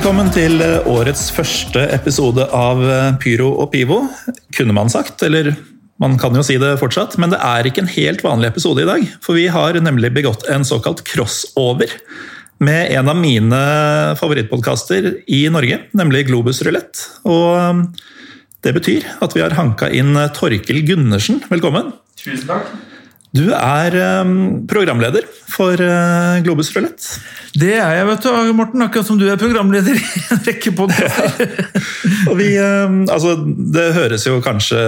Velkommen til eh, årets første episode av eh, Pyro og Pivo. Kunne man sagt, eller man kan jo si det fortsatt, men det er ikke en helt vanlig episode i dag. For vi har nemlig begått en såkalt crossover med en av mine favorittpodkaster i Norge, nemlig Globus Rulett. Og eh, det betyr at vi har hanka inn Torkel Gundersen. Velkommen. Tusen takk. Du er programleder for Globus Rulett. Det er jeg, vet du, Morten. Akkurat som du er programleder i en rekke podkaster. Og vi, altså, det høres jo kanskje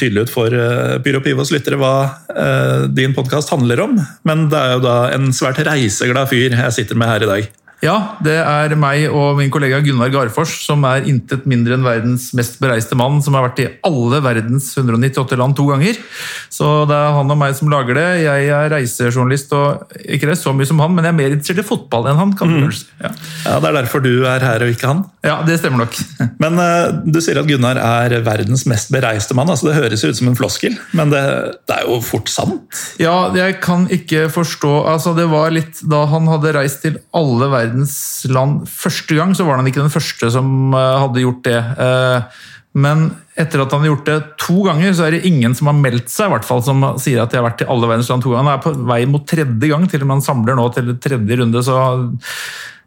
tydelig ut for Pyro Pivos lyttere hva eh, din podkast handler om, men det er jo da en svært reiseglad fyr jeg sitter med her i dag. Ja, det er meg og min kollega Gunnar Garfors, som er intet mindre enn verdens mest bereiste mann, som har vært i alle verdens 198 land to ganger. Så det er han og meg som lager det. Jeg er reisejournalist, og ikke det så mye som han, men jeg er mer interessert i fotball enn han. kan mm. ja. ja, Det er derfor du er her og ikke han? Ja, det stemmer nok. men uh, du sier at Gunnar er verdens mest bereiste mann. altså Det høres ut som en floskel, men det, det er jo fort sant? Ja, jeg kan ikke forstå altså Det var litt da han hadde reist til alle verdens verdens land første gang, så var han ikke den første som eh, hadde gjort det. Eh, men etter at han har gjort det to ganger, så er det ingen som har meldt seg, i hvert fall, som sier at de har vært i alle verdens land to ganger. Han er på vei mot tredje gang, til og med han samler nå til tredje runde. så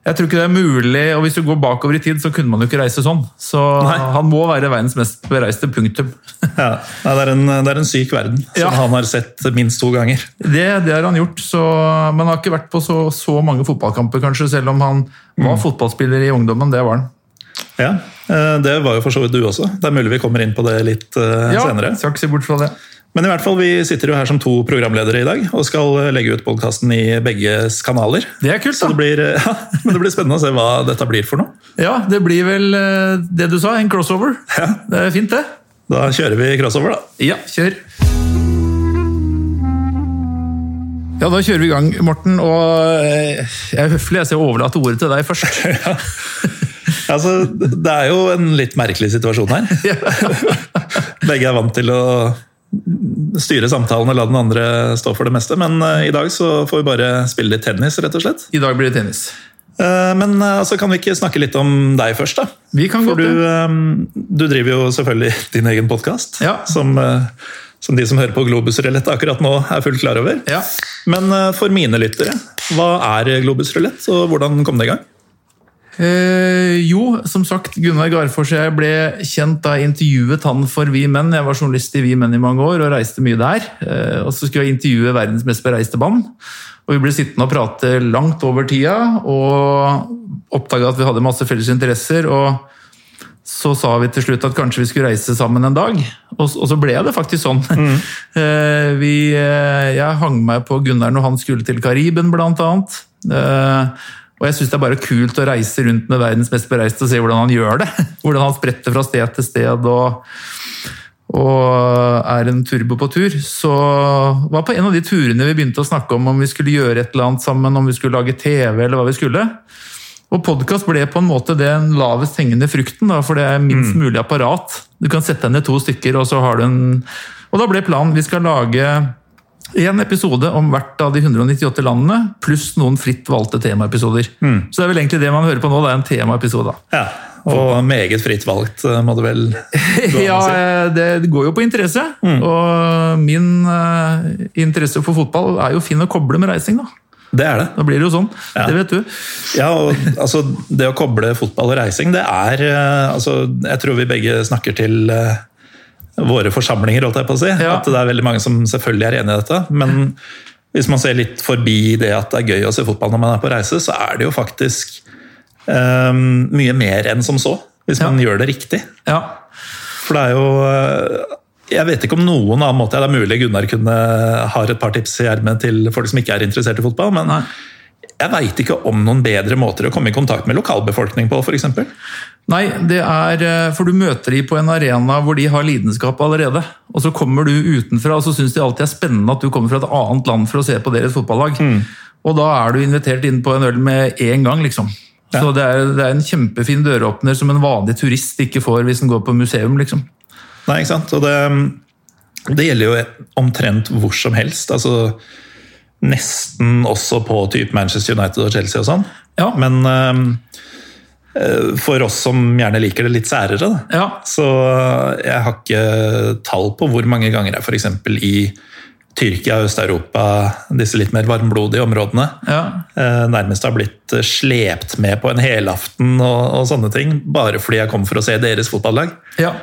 jeg tror ikke det er mulig, og Hvis du går bakover i tid, så kunne man jo ikke reise sånn. Så Nei. han må være verdens mest bereiste punktum. ja, det er, en, det er en syk verden som ja. han har sett minst to ganger. Det, det har han gjort, så, men han har ikke vært på så, så mange fotballkamper, kanskje, selv om han var mm. fotballspiller i ungdommen. Det var han. Ja, eh, det var jo for så vidt du også. Det er mulig vi kommer inn på det litt uh, ja, senere. Ja, skal ikke se bort fra det. Men i hvert fall, vi sitter jo her som to programledere i dag og skal legge ut podkasten i begges kanaler. Det er kult da. Så det blir, ja, men det blir spennende å se hva dette blir for noe. Ja, det blir vel eh, det du sa, en crossover. Ja. Det er fint, det. Da kjører vi crossover, da. Ja, kjør. Ja, Da kjører vi i gang, Morten. Og eh, jeg er høflig, jeg overlater overlate ordet til deg først. ja. Altså, det er jo en litt merkelig situasjon her. Begge er vant til å styre samtalen og la den andre stå for det meste. Men uh, i dag så får vi bare spille litt tennis, rett og slett. I dag blir det tennis. Uh, men uh, altså, kan vi ikke snakke litt om deg først, da? Vi kan for du, du, driver jo selvfølgelig din egen podkast, ja. som, som, de som hører på Globus Rulett akkurat nå er fullt klar over. Ja. Men for mine lyttere, hva er Globus Rulett, og hvordan kom det i gang? Eh, jo, som sagt, Gunnar Garfors og jeg ble kjent da jeg intervjuet han for Vi Menn. Jeg var journalist i Vi Menn i mange år og reiste mye der. Eh, og så skulle jeg intervjue verdens mest bereiste band. Og vi ble sittende og prate langt over tida, og oppdaga at vi hadde masse felles interesser. og så sa vi til slutt at kanskje vi skulle reise sammen en dag. Og, så ble det faktisk sånn. Mm. Eh, vi, eh, jeg hang meg på Gunnar når han skulle til Kariben, blant annet. Og jeg syns det er bare kult å reise rundt med verdens mest bereiste og se hvordan han gjør det. Hvordan han spretter fra sted til sted og, og er en turbo på tur. Så var på en av de turene vi begynte å snakke om om vi skulle gjøre et eller annet sammen, om vi skulle lage TV eller hva vi skulle. Og podkast ble på en måte den lavest hengende frukten, da, for det er minst mm. mulig apparat. Du kan sette deg ned to stykker, og så har du en Og da ble planen vi skal lage en episode om hvert av de 198 landene, pluss noen fritt valgte temaepisoder. Mm. Så det er vel egentlig det man hører på nå, det er en temaepisode. Ja, og meget fritt valgt, eh, må du vel Ja, eh, det går jo på interesse. Mm. Og min uh, interesse for fotball er jo fin å koble med reising, da. Det er det. Da blir det jo sånn. Ja. Det vet du. Ja, og altså, Det å koble fotball og reising, det er altså, Jeg tror vi begge snakker til våre forsamlinger, holdt jeg på å si. Ja. At det er veldig mange som selvfølgelig er enig i dette. Men hvis man ser litt forbi det at det er gøy å se fotball når man er på reise, så er det jo faktisk um, mye mer enn som så. Hvis man ja. gjør det riktig. Ja. For det er jo eh, Jeg vet ikke om noen annen måte Det er mulig Gunnar kunne har et par tips i ermet til folk som ikke er interessert i fotball. men Nei. Jeg veit ikke om noen bedre måter å komme i kontakt med lokalbefolkning på, f.eks. Nei, det er eh, for du møter de på en arena hvor de har lidenskap allerede. Og så kommer du utenfra, og så syns de alltid er spennende at du kommer fra et annet land for å se på deres fotballag. Mm. Og da er du invitert inn på en øl med en gang, liksom. Ja. Så det er, det er, en kjempefin døråpner som en vanlig turist ikke får hvis en går på museum, liksom. Nei, ikke sant. Og det, det gjelder jo omtrent hvor som helst. altså nesten også på type Manchester United og Chelsea og sånn. Ja. Men, ehm, eh, for oss som gjerne liker det litt særere. Da. Ja. Så jeg har ikke tall på hvor mange ganger jeg f.eks. i Tyrkia, Øst-Europa, disse litt mer varmblodige områdene, ja. eh, nærmest har blitt eh, slept med på en helaften og, og sånne ting, bare fordi jeg kom for å se deres fotballag. ja.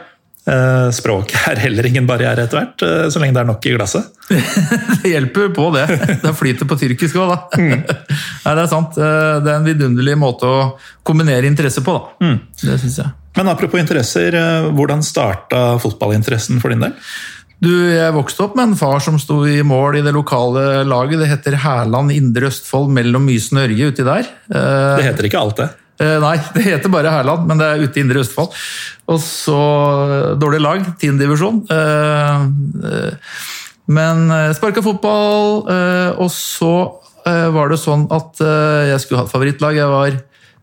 Eh, Språket er heller ingen barriere etter hvert, eh, så lenge det er nok i glasset. Det hjelper på det. Det flyter på tyrkisk òg, da. Nei, det er sant. Eh, Det er en vidunderlig måte å kombinere interesse på, da. Det syns jeg. Men apropos interesser, hvordan starta fotballinteressen for din del? Du, jeg vokste opp med en far som sto i mål i det lokale laget. Det heter Hærland Indre Østfold mellom Mysen og Ørje uti der. Det heter ikke alt det. Eh, Nei, det heter bare Hærland, men det er ute i Indre Østfold. Og så eh, dårlig lag, tiendedivisjon. Men eh, sparka fotball, og så var det sånn at jeg skulle ha favorittlag. Jeg var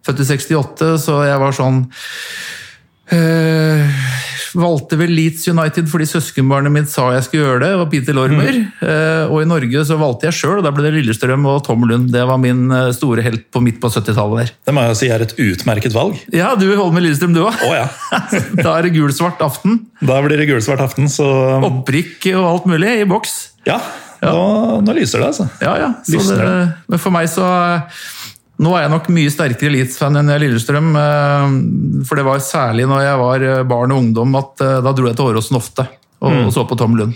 født i 68, så jeg var sånn eh, valgte vel Leeds United fordi søskenbarnet mitt sa jeg skulle gjøre det. Det var Peter Lormer. Eh, og i Norge så valgte jeg sjøl, og da ble det Lillestrøm og Tom Lund. Det var min eh, store helt på midt på 70-tallet der. Det må jeg si er et utmerket valg. Ja, du holder med Lillestrøm du òg. Oh, ja. Da er det gul-svart aften. Da blir det gul-svart aften, så Opprykk og alt mulig i boks. ja. Nå, nå lyser det, altså. Ja, ja. Det, men for meg så Nå er jeg nok mye sterkere Leeds-fan enn Lillestrøm. eh, For det var særlig når jeg var eh, barn og ungdom at eh, da dro jeg til Åråsen ofte og, mm. så på Tom Lund.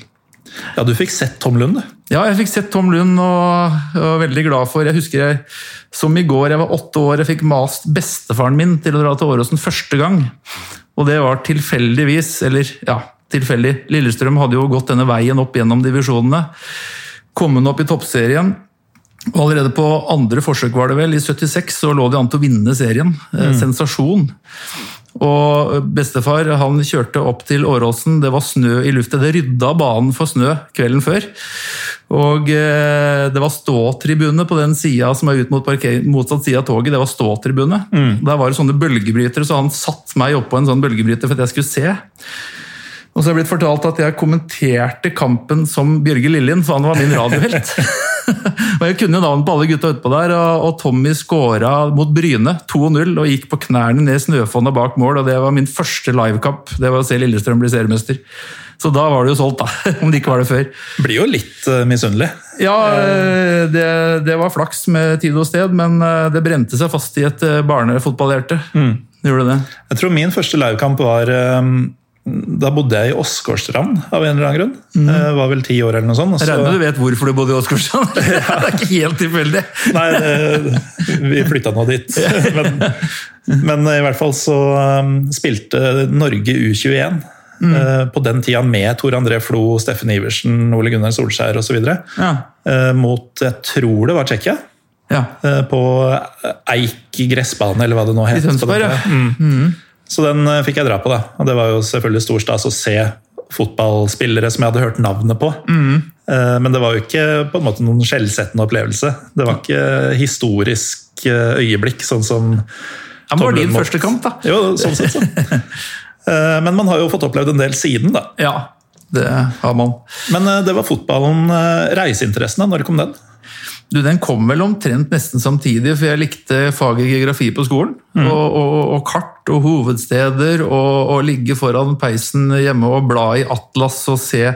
Ja, du fikk sett Tom Lund. Ja, jeg fikk sett Tom Lund og, og var veldig glad for Jeg husker jeg, som i går, jeg var åtte år, jeg fikk mast bestefaren min til å dra til Åråsen første gang. Og det var tilfeldigvis, eller ja, tilfeldig. Lillestrøm hadde jo gått denne veien opp gjennom divisjonene. Kommet opp i toppserien. Og allerede på andre forsøk var det vel, i 76 så lå de an til å vinne serien. Mm. Sensasjon. Og bestefar han kjørte opp til Åråsen, det var snø i lufta. Det rydda banen for snø kvelden før. Og eh, det var ståtribune på den sida som er ut mot motsatt side av toget. Det var ståtribune. Der var det sånne bølgebrytere, så han satt meg oppå en sånn bølgebryter for at jeg skulle se. Og så er jeg blitt fortalt at jeg kommenterte kampen som Bjørge Lillien, for han var min radiohelt. og Jeg kunne navnet på alle gutta utpå der, og, og Tommy skåra mot Bryne 2-0 og gikk på knærne ned i snøfonnet bak mål. og Det var min første livekamp. Det var å se Lillestrøm bli seriemester. Så da var det jo solgt, da. Om det ikke var det før. Blir jo litt uh, misunnelig. Ja, eh, det, det var flaks med tid og sted, men eh, det brente seg fast i et barnefotballhjerte. Mm. Gjorde det. Jeg tror min første livekamp var um, Da bodde jeg i Åsgårdstrand av en eller annen grunn. Jeg var vel ti år eller noe sånt. så- regner du vet hvorfor du bodde i Åsgårdstrand? det er ikke helt tilfeldig. Nei, det, vi flytta nå dit. Men, men i hvert fall så um, spilte Norge U21 Mm. eh, på den tida med Tor André Flo, Steffen Iversen, Ole Gunnar Solskjær osv. Ja. Mot jeg tror det var Tsjekkia. ja. eh, på Eik gressbane, eller hva det nå het. I Tønsberg, ja. tida. Mm. Så den eh, fikk jeg dra på, da. Og det var jo selvfølgelig stor stas å se fotballspillere som jeg hadde hørt navnet på. Mm. Eh, Men det var jo ikke på en måte noen skjellsettende opplevelse. Det var ikke historisk eh, øyeblikk, sånn som Ja, men det var din første kamp, da. Jo, sånn sett, så. Men man har jo fått opplevd en del siden, da. Ja, det har man. Men det var fotballen, reiseinteressen, da. Når kom den? Du, Den kom vel omtrent nesten samtidig, for jeg likte faget geografi på skolen. Og, og, og kart og hovedsteder, og, og ligge foran peisen hjemme og bla i atlas og se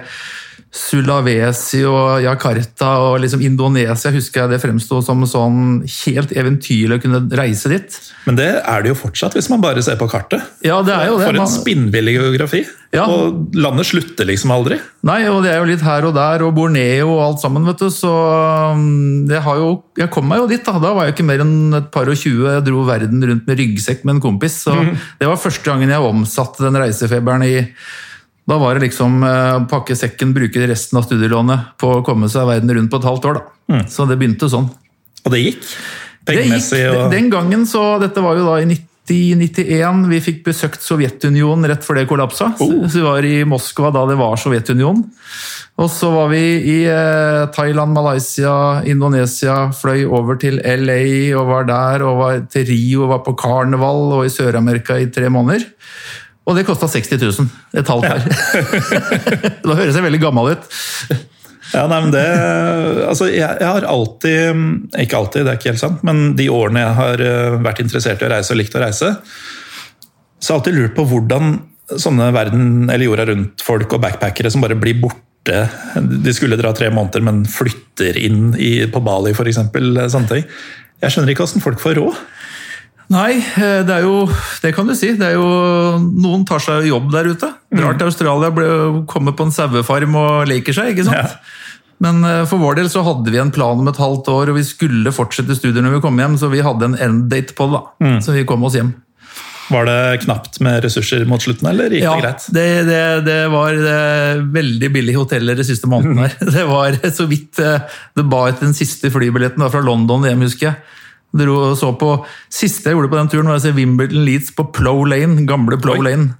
Sulawesi og Jakarta og liksom Indonesia husker jeg det fremsto som sånn helt eventyrlig å kunne reise dit. Men det er det jo fortsatt, hvis man bare ser på kartet. Ja, det er jo det. For en spinnvillig geografi. Ja. Og landet slutter liksom aldri. Nei, og det er jo litt her og der, og Borneo og alt sammen, vet du. Så um, jeg, har jo, jeg kom meg jo dit, da. Da var jeg ikke mer enn et par og tjue. Jeg dro verden rundt med ryggsekk med en kompis. Så det var første gangen jeg omsatte den reisefeberen i Da var det liksom eh, pakke sekken, bruke resten av studielånet på å komme seg verden rundt på et halvt år, da. Så det begynte sånn. Og det gikk. Det gikk, og Den gangen, så dette var jo da i 90-91, vi fikk besøkt Sovjetunionen rett før det kollapsa. Oh. Så vi var i Moskva da det var Sovjetunionen. Og så var vi i eh, Thailand, Malaysia, Indonesia, fløy over til LA og var der, og var til Rio, var på karneval og i Sør-Amerika i tre måneder. Og det kosta 60 000. Et halvt år. da høres jeg veldig gammel ut. Ja, nei, men det, altså, jeg, jeg, har alltid Ikke alltid, det er ikke helt sant, men de årene jeg har eh, vært interessert i å reise og likt å reise, så har jeg alltid lurt på hvordan sånne verden eller jorda rundt-folk og backpackere som bare blir borte De skulle dra tre måneder, men flytter inn i, på Bali f.eks. Sånne ting. Jeg skjønner ikke hvordan folk får råd. Nei, eh, det er jo Det kan du si. Det er jo, noen tar seg jobb der ute. Drar til Australia, ble, kommer på en sauefarm og leker seg. ikke sant? Ja. Men eh, for vår del så hadde vi en plan om et halvt år, og vi skulle fortsette studier når vi kom hjem, så vi hadde en end-date på det. da. Mm. Så vi kom oss hjem. Var det knapt med ressurser mot slutten, eller gikk ja, det greit? Det, det, det var det eh, veldig billige hoteller de siste månedene. her. Det var så vidt det ba etter den siste flybilletten fra London hjem, husker jeg. Dro og så på, Siste jeg gjorde på den turen, var å se Wimbledon Leeds på Plow Lane. gamle Plow Lane.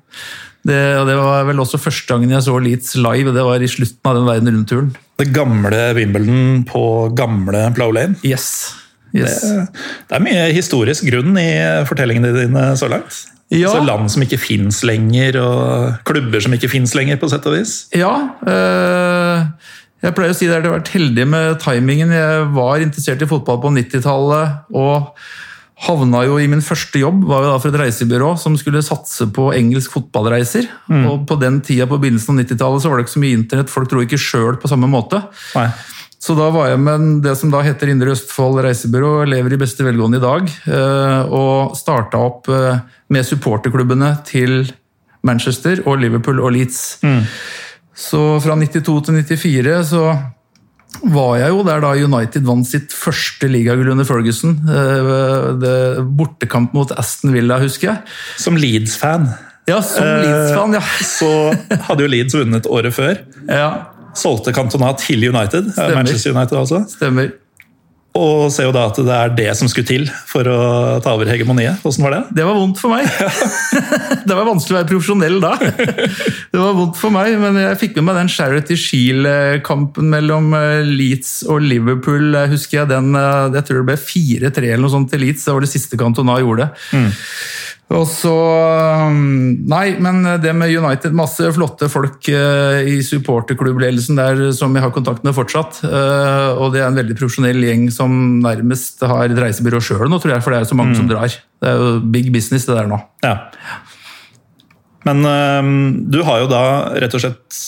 Det, det, var vel også første gangen jeg så Leeds live. Det var i slutten av den verden rundt-turen. Det gamle Wimbledon på gamle Plow Lane? Yes. yes. Det, det, er mye historisk grunn i fortellingene dine så langt. Ja. Så land som ikke fins lenger, og klubber som ikke fins lenger, på sett og vis. Ja. Øh jeg pleier å si at jeg har vært heldig med timingen. Jeg var interessert i fotball på 90-tallet og havna jo i min første jobb var jo da for et reisebyrå som skulle satse på engelsk fotballreiser. Mm. Og På den tida på begynnelsen av 90-tallet så var det ikke så mye internett, folk dro ikke sjøl på samme måte. Nei. Så da var jeg med det som da heter Indre Østfold reisebyrå, lever i beste velgående i dag. Eh, og starta opp eh, med supporterklubbene til Manchester og Liverpool og Leeds. Mm. Så fra 92 til 94 så var jeg jo der da United vant sitt første ligagull under Ferguson. Eh, bortekamp mot Aston Villa, husker jeg. Som Leeds-fan. Ja, som Leeds-fan, ja. Eh, så hadde jo Leeds vunnet året før. Ja. Solgte Cantona til United. Stemmer. Manchester United altså. Stemmer. Og ser jo da at det er det som skulle til for å ta over hegemoniet. Hvordan var det? Det var vondt for meg. det var vanskelig å være profesjonell da. Det var vondt for meg, men jeg fikk med meg den Charity Shield-kampen mellom eh, Leeds og Liverpool. husker Jeg den, eh, jeg tror det ble 4-3 eller noe sånt til Leeds. Det var det siste Cantona gjorde. Mm. Og så um, Nei, men det med United Masse flotte folk uh, i supporterklubbledelsen der som vi har kontakt med fortsatt. Uh, og det er en veldig profesjonell gjeng som nærmest har et reisebyrå sjøl nå, tror jeg. For det er så mange mm. som drar. Det er jo big business, det der nå. Ja. Men um, du har jo da rett og slett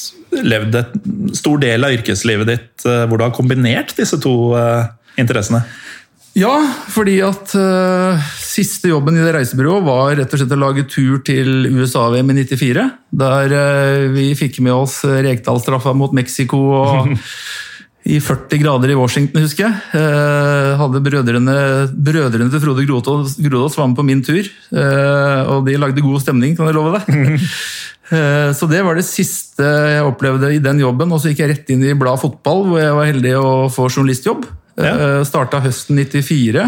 levd et stor del av yrkeslivet ditt uh, hvor du har kombinert disse to interessene. Ja, fordi at uh, siste jobben i det reisebyrået var rett og slett å lage tur til USA-VM i 94. Der uh, vi fikk med oss Rekdal-straffa mot Mexico og i 40 grader i Washington, husker jeg. Uh, hadde brødrene, brødrene til Frode Grodås var med på min tur. og de lagde god stemning, kan jeg love deg. Så det var det siste jeg opplevde i den jobben. Og så gikk jeg rett inn i Blad Fotball, hvor jeg var heldig å få journalistjobb. Ja. Eh, Starta høsten 94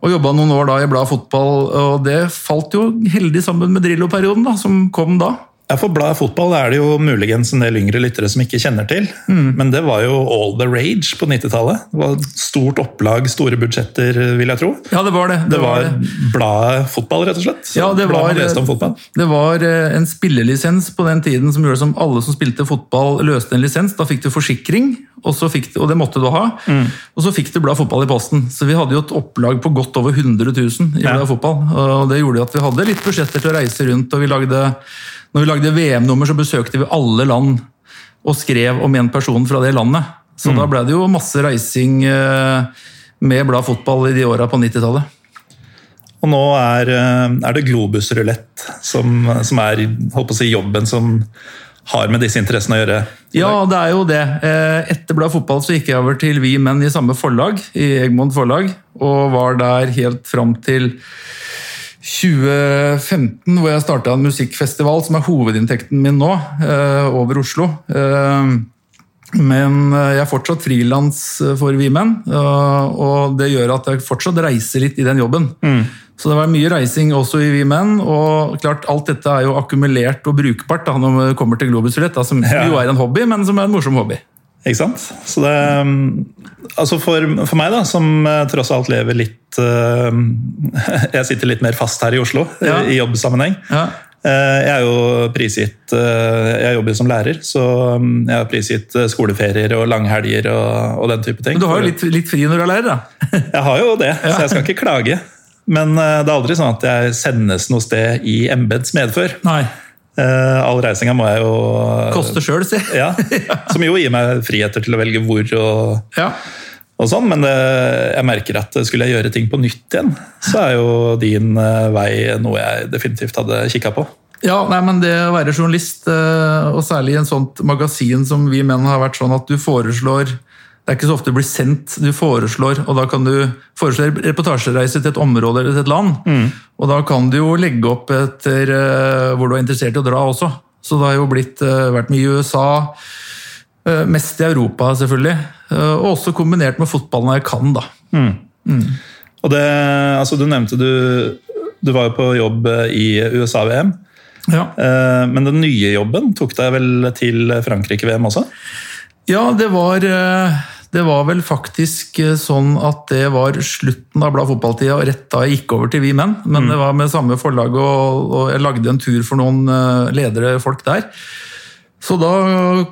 og jobba noen år da i bladet Fotball. og Det falt jo heldig sammen med Drillo-perioden, som kom da. Ja, For Bladet Fotball er det jo muligens en del yngre lyttere som ikke kjenner til. Mm. Men det var jo all the rage på 90-tallet. Det var Stort opplag, store budsjetter, vil jeg tro. Ja, Det var det. Det, det var, var Bladet Fotball, rett og slett. Ja, det var, det var eh, en spillelisens på den tiden som gjorde som alle som spilte fotball, løste en lisens. Da fikk du forsikring, og, fikk, og det måtte du ha. Mm. Og så fikk du Bladet Fotball i posten. Så vi hadde jo et opplag på godt over 100 000 i Bladet ja. Fotball. Og det gjorde at vi hadde litt budsjetter til å reise rundt, og vi lagde når vi lagde VM-nummer, så besøkte vi alle land og skrev om en person fra det landet. Så mm. da ble det jo masse reising eh, med Blad Fotball i de åra på 90-tallet. Og nå er, eh, er det Globus-rulett som, som, er si, jobben som har med disse interessene å gjøre? Ja, det er jo det. Eh, etter Blad Fotball så gikk jeg over til Vi Menn i samme forlag, i Egmont forlag, og var der helt fram til 2015, hvor jeg starta en musikkfestival som er hovedinntekten min nå, eh, over Oslo. Eh, men eh, jeg er fortsatt frilans for Vimen, og det gjør at jeg fortsatt reiser litt i den jobben. Mm. Så det var mye reising også i Vi Menn, og klart alt dette er jo akkumulert og brukbart da, når vi kommer til Globus Rulett, som ja. jo er en hobby, men som er en morsom hobby. Ikke sant? Så det Altså for, for meg, da, som uh, tross alt lever litt uh, Jeg sitter litt mer fast her i Oslo ja. i jobbsammenheng. Ja. Eh, Jeg er jo prisgitt eh, Jeg jobber som lærer, så mm, jeg er prisgitt eh, skoleferier og langhelger og, og den type ting. Men du har jo litt, litt fri når du er lærer, da. Jeg har jo det, så jeg skal ikke klage. Men eh, det er aldri sånn at jeg sendes noe sted i embets medfør. Nei. Eh, All reisinga må jeg jo Koste sjøl, si. Ja, Som jo gir meg friheter til å velge hvor og, Ja. og sånn, men det, jeg merker at skulle jeg gjøre ting på nytt igjen, så er jo din eh, vei noe jeg definitivt hadde kikka på. Ja, nei, men det å være journalist, eh, og særlig i en sånt magasin som vi menn har vært sånn at du foreslår Det er ikke så ofte det blir sendt, du foreslår, og da kan du foreslå reportasjereise til et område eller til et land. Og da kan du jo legge opp etter eh, hvor du er interessert i å dra også. Så det har jo blitt, eh, vært mye i USA, eh, mest i Europa selvfølgelig, og også kombinert med fotball når jeg kan, da. Og det, altså Du nevnte du, du var jo på jobb i USA-VM, Ja. men den nye jobben tok deg vel til Frankrike-VM også? Ja, det var, det var vel faktisk eh, sånn at det var slutten av Blad fotballtida, og rett da jeg gikk over til Vi Menn. Men det var med samme forlag, og, og jeg lagde en tur for noen eh, ledere folk der. Så da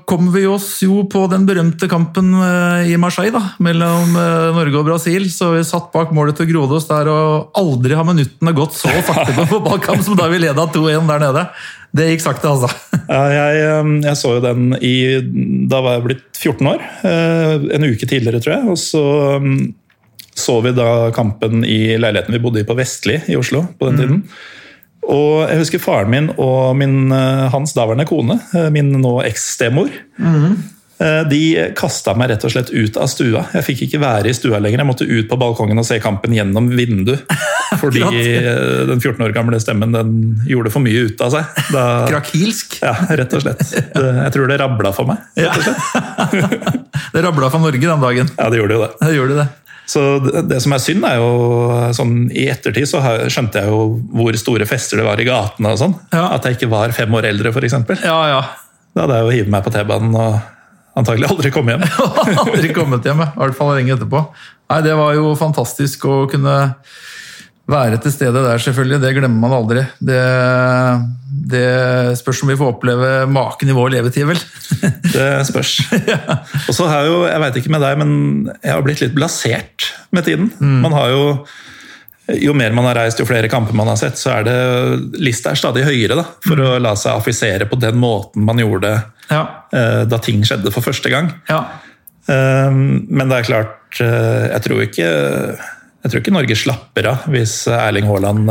kom vi oss jo på den berømte kampen eh, i Marseille da, mellom Norge og Brasil. Så vi satt bak målet til Grodås der, og aldri har minuttene gått så sakte på fotballkamp som da vi leda 2-1 der nede. Det gikk sakte, altså. Jeg, eh, jeg så jo den i Da var jeg blitt 14 år. eh, En uke tidligere, tror jeg. Og så mm, så vi da kampen i leiligheten vi bodde i på Vestli i Oslo på den tiden. Og jeg husker faren min og min, eh, hans daværende kone, eh, min nå eks-stemor, eh, de kasta meg rett og slett ut av stua. Jeg fikk ikke være i stua lenger. Jeg måtte ut på balkongen og se kampen gjennom vindu. Fordi eh, den 14 år gamle stemmen den gjorde for mye ut av seg. Da, Krakilsk. ja, rett og slett. Jeg tror det rabla for meg. Ja. det rabla for Norge den dagen. Ja, det gjorde jo det. Det gjorde det. Så det, det som er synd, er jo sånn I ettertid så skjønte jeg jo hvor store fester det var i gatene og sånn. Ja. At jeg ikke var fem år eldre, f.eks. Ja, ja. Da hadde jeg jo hivet meg på T-banen og antagelig aldri kommet hjem. Aldri kommet hjem, i hvert fall lenge etterpå. Nei, Det var jo fantastisk å kunne være til stede der, selvfølgelig. Det glemmer man aldri. Det, det spørs om vi får oppleve maken i vår levetid, vel. Det spørs. Og så har jo, jeg veit ikke med deg, men jeg har blitt litt blasert med tiden. Man har jo jo mer man har reist, jo flere kamper man har sett, så er det lista er stadig høyere da, for å la seg affisere på den måten man gjorde Ja. eh, da ting skjedde for første gang. ja. Eh, Men det er klart, eh, jeg tror ikke, jeg tror ikke Norge slapper av hvis Erling Haaland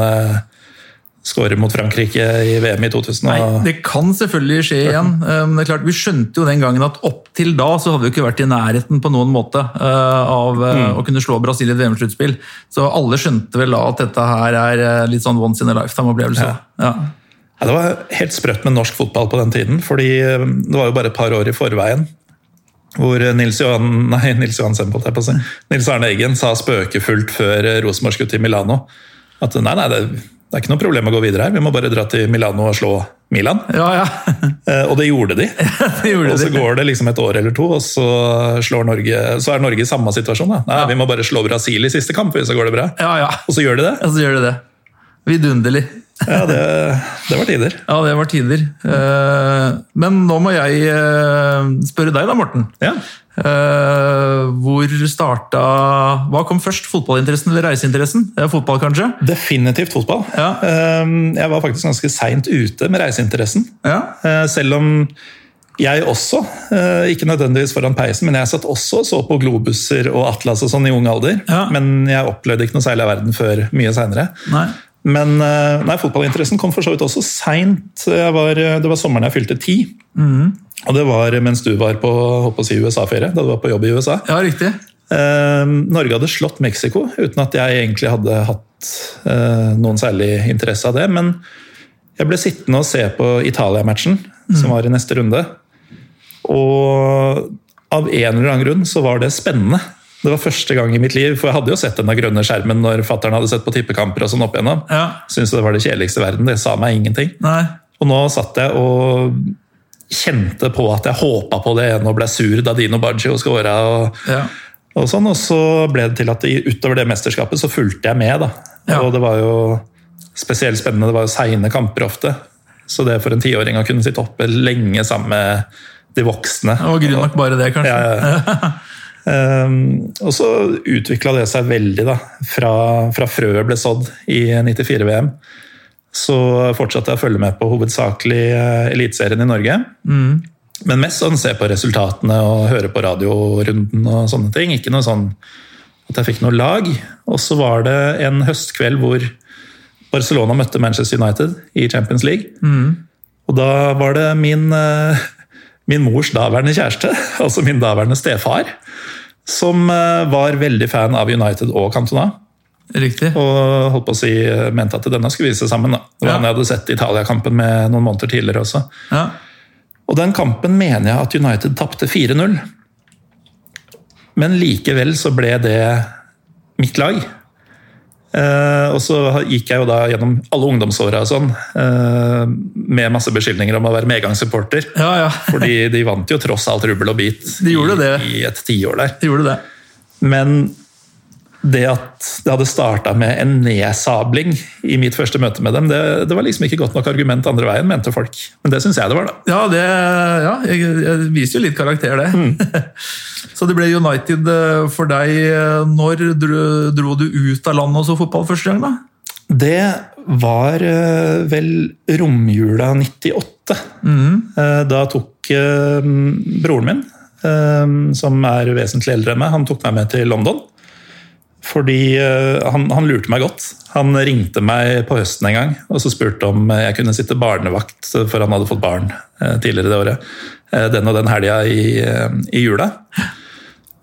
skårer mot Frankrike i VM i 2000. Nei, det kan selvfølgelig skje igjen. Eh, Men det er klart, vi skjønte jo den gangen at opp til da så hadde vi ikke vært i nærheten på noen måte eh, av mm. å kunne slå Brasil i et VM-sluttspill. Så alle skjønte vel da at dette her er eh, litt sånn once in a lifetime-opplevelse. Ja. Ja, det var helt sprøtt med norsk fotball på den tiden, fordi eh, det var jo bare et par år i forveien hvor Nils Johan, nei, Nils Johan Sempelt, er på si. Nils Arne Eggen sa spøkefullt før eh, Rosenborg skulle til Milano at nei, nei, det, det er ikke noe problem å gå videre her, vi må bare dra til Milano og slå Milan. Ja, ja. Eh, Og det gjorde de. det gjorde Og så de. går det liksom et år eller to, og så, slår Norge, så er Norge i samme situasjon. Da. Nei, Vi må bare slå Brasil i siste kamp, så går det bra. Ja, ja. Og så gjør de det. Og så gjør de det. Vidunderlig. Ja, det, det var tider. Ja, det var tider. Eh, Men nå må jeg eh, spørre deg da, Morten. Ja. Eh, Hvor starta Hva kom først? Fotballinteressen eller reiseinteressen? Fotball, kanskje? Definitivt fotball. Ja. Jeg var faktisk ganske seint ute med reiseinteressen. Ja. Selv om jeg også, ikke nødvendigvis foran peisen, men jeg satt også og så på globuser og Atlas og sånn i ung alder. Ja. Men jeg opplevde ikke noe særlig av verden før mye seinere. Men eh, nei, fotballinteressen kom for så vidt også seint. Det var sommeren jeg fylte ti. Og det var mens du var på, si USA-ferie, da du var på jobb i USA. Ja, riktig. Eh, Norge hadde slått Mexico uten at jeg egentlig hadde hatt eh, noen særlig interesse av det. Men jeg ble sittende og se på Italia-matchen, som var i neste runde. Og av en eller annen grunn så var det spennende. Det var første gang i mitt liv, for jeg hadde jo sett denne grønne skjermen når fattern hadde sett på tippekamper og sånn opp igjennom. Ja. Syntes det var det kjedeligste i verden. Det sa meg ingenting. Nei. Og nå satt jeg og kjente på at jeg håpa på det ene og ble sur da Dino Baggio scora. Og, Ja. og sånn, og så ble det til at utover det mesterskapet så fulgte jeg med. da. Ja. Og det var jo spesielt spennende. Det var jo seine kamper ofte. Så det for en tiåring å kunne sitte oppe lenge sammen med de voksne Og grunn nok bare det, kanskje. Ja, ja. Um, og så utvikla det seg veldig, da. Fra, fra frøet ble sådd i 94-VM. Så fortsatte jeg å følge med på hovedsakelig uh, Eliteserien i Norge. Mm. Men mest sånn se på resultatene og høre på radiorunden og sånne ting. Ikke noe sånn at jeg fikk noe lag. Og så var det en høstkveld hvor Barcelona møtte Manchester United i Champions League. Mm. Og da var det min, uh, min mors daværende kjæreste, altså min daværende stefar, som uh, var veldig fan av United og Cantona. Riktig. Og holdt på å si, mente at denne skulle vise sammen. Da. Det var Ja. han jeg hadde sett Italia-kampen med noen måneder tidligere også. Ja. Og den kampen mener jeg at United tapte 4-0. Men likevel så ble det mitt lag. Eh, og så gikk jeg jo da gjennom alle ungdomsåra sånn, uh, med masse beskyldninger om å være medgangssupporter. ja, ja. Fordi de vant jo tross alt rubbel og bit De i, i et tiår der. De gjorde det. Men det at det hadde starta med en nedsabling i mitt første møte med dem, det, det var liksom ikke godt nok argument andre veien, mente folk. Men det syns jeg det var, da. Ja, det ja, jeg, jeg viser jo litt karakter, det. så det ble United eh, for deg. eh, Når dro, dro du ut av landet og så fotball første gang, da? Det var eh, vel romjula 98. Mm. Da tok broren min, som er vesentlig eldre enn meg, han tok meg med til London. Fordi eh, han, han lurte meg godt. Han ringte meg på høsten en gang og så spurte om jeg kunne sitte barnevakt, for han hadde fått barn eh, tidligere det året. eh, Den og den helga i, eh, i jula.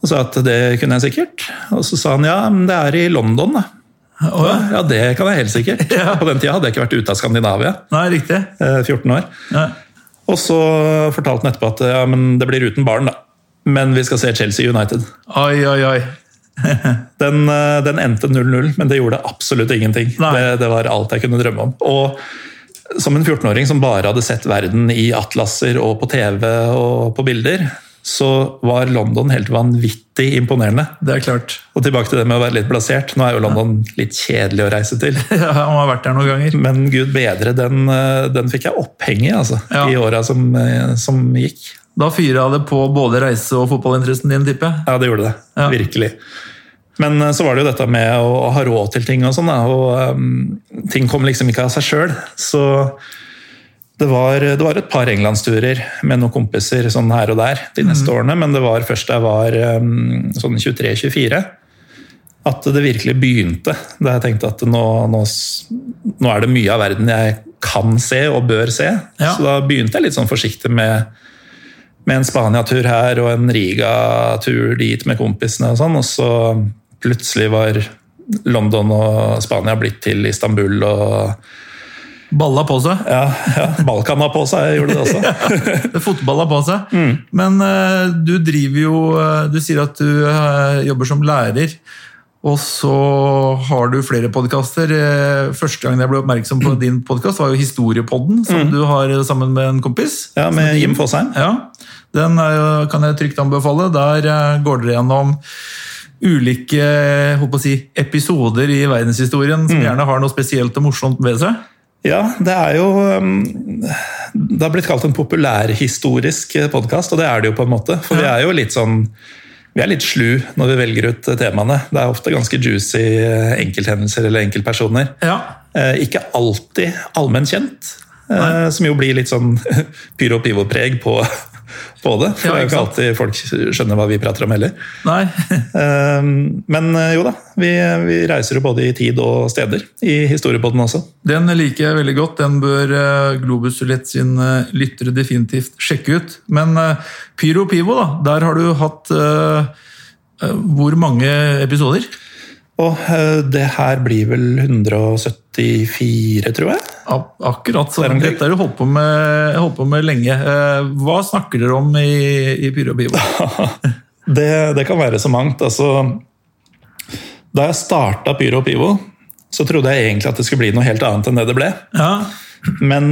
Og sa at det kunne jeg sikkert. Og så sa han ja, men det er i London, da. Å, ja. Ja, det kan jeg helt sikkert. Ja. På den tida hadde jeg ikke vært ute av Skandinavia. Nei, riktig. eh, 14 år. Ja. Og så fortalte han etterpå at ja, men det blir uten barn, da. Men vi skal se Chelsea United. Oi, oi, oi. Den, eh, den endte 0-0, men det gjorde absolutt ingenting. Det, det var alt jeg kunne drømme om. Og som en 14-åring som bare hadde sett verden i atlaser og på TV og på bilder, så var London helt vanvittig imponerende. Det er klart. Og tilbake til det med å være litt plassert. Nå er jo London litt kjedelig å reise til. Ja, Han har vært der noen ganger. Men gud bedre, den, eh, den fikk jeg oppheng i altså, Ja. i åra som, eh, som gikk. Da fyra det på både reise- og fotballinteressen din, tipper jeg. Ja, det gjorde det. Ja. Virkelig. Men eh, så var det jo dette med å, ha råd til ting og sånn, og um, ting kom liksom ikke av seg sjøl. Så det var, det var et par englandsturer med noen kompiser sånn her og der de neste årene, men det var først da jeg var um, sånn 23-24 at det virkelig begynte. Da jeg tenkte at nå, nå, nå er det mye av verden jeg kan se og bør se. Ja. Så da begynte jeg litt sånn forsiktig med med en Spania-tur her og en Riga-tur dit med kompisene og sånn, og så plutselig var London og Spania blitt til Istanbul og Balla på seg. ja, ja Balkan har på seg, gjorde det også. ja, fotball har på seg. Mm. Men uh, du driver jo uh, Du sier at du uh, jobber som lærer. Og så har du flere podkaster. Første gang jeg ble oppmerksom på din podkast, var jo Historiepodden, som du har sammen med en kompis. Mm. Ja, Med Jim Fosheim. Ja, Den jo- kan jeg trygt anbefale. Der eh, går dere gjennom ulike si, episoder i verdenshistorien Mm. som gjerne har noe spesielt og morsomt ved seg. Ja, det er jo um, Det har blitt kalt en populærhistorisk podkast, og det er det jo på en måte. For vi er jo litt sånn vi er litt slu når vi velger ut temaene. Det er ofte ganske juicy enkelthendelser eller enkeltpersoner. Ja, Eh, ikke alltid allmenn kjent, Nei. som jo blir litt sånn pyro og pivo-preg på, på det. For Ja, det er jo ikke alltid folk skjønner hva vi prater om heller. nei. Eh, Men eh, jo da, vi, vi reiser jo både i tid og steder i historiepodden også. Den liker jeg veldig godt. Den bør eh, Globus Ulett sin eh, lyttere definitivt sjekke ut. Men Pyro Pivo, da, der har du hatt hvor mange episoder? Og det her blir vel 174, tror jeg. Ak- Akkurat. så. Dette har du holdt på med, holdt på med lenge. Eh, Hva snakker dere om i, i Pyro Pivo? Det, det kan være så mangt. Altså, da jeg starta Pyro og Pivo, så trodde jeg egentlig at det skulle bli noe helt annet enn det det ble. Ja, Men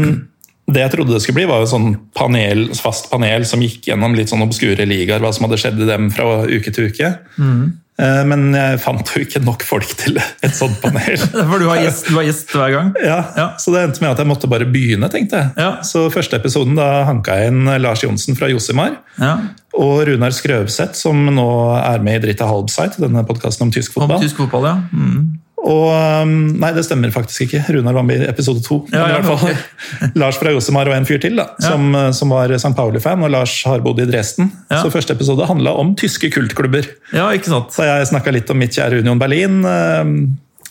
det jeg trodde det skulle bli, var jo sånn panel, fast panel som gikk gjennom litt sånn obskure ligaer, hva som hadde skjedd i dem fra uke til uke. Eh, Men jeg fant jo ikke nok folk til et sånt panel. For du har gjest, du har gjest hver gang. Ja, Ja. Så det endte med at jeg måtte bare begynne, tenkte jeg. Ja. Så første episoden da hanka jeg inn Lars Johnsen fra Josimar. Ja. Og Runar Skrøvseth, som nå er med i Dritta Halbseit, denne podkasten om tysk Om fotball. tysk fotball, ja. Mm. Og um, Nei, det stemmer faktisk ikke. Runar var med i episode to. Ja, ja, okay. Lars fra Josemar og en fyr til, da, som, som var St. Pauli-fan. Og Lars har bodd i Dresden. Ja. Så første episode handla om tyske kultklubber. ja, ikke sant. Så jeg snakka litt om mitt kjære Union Berlin. um,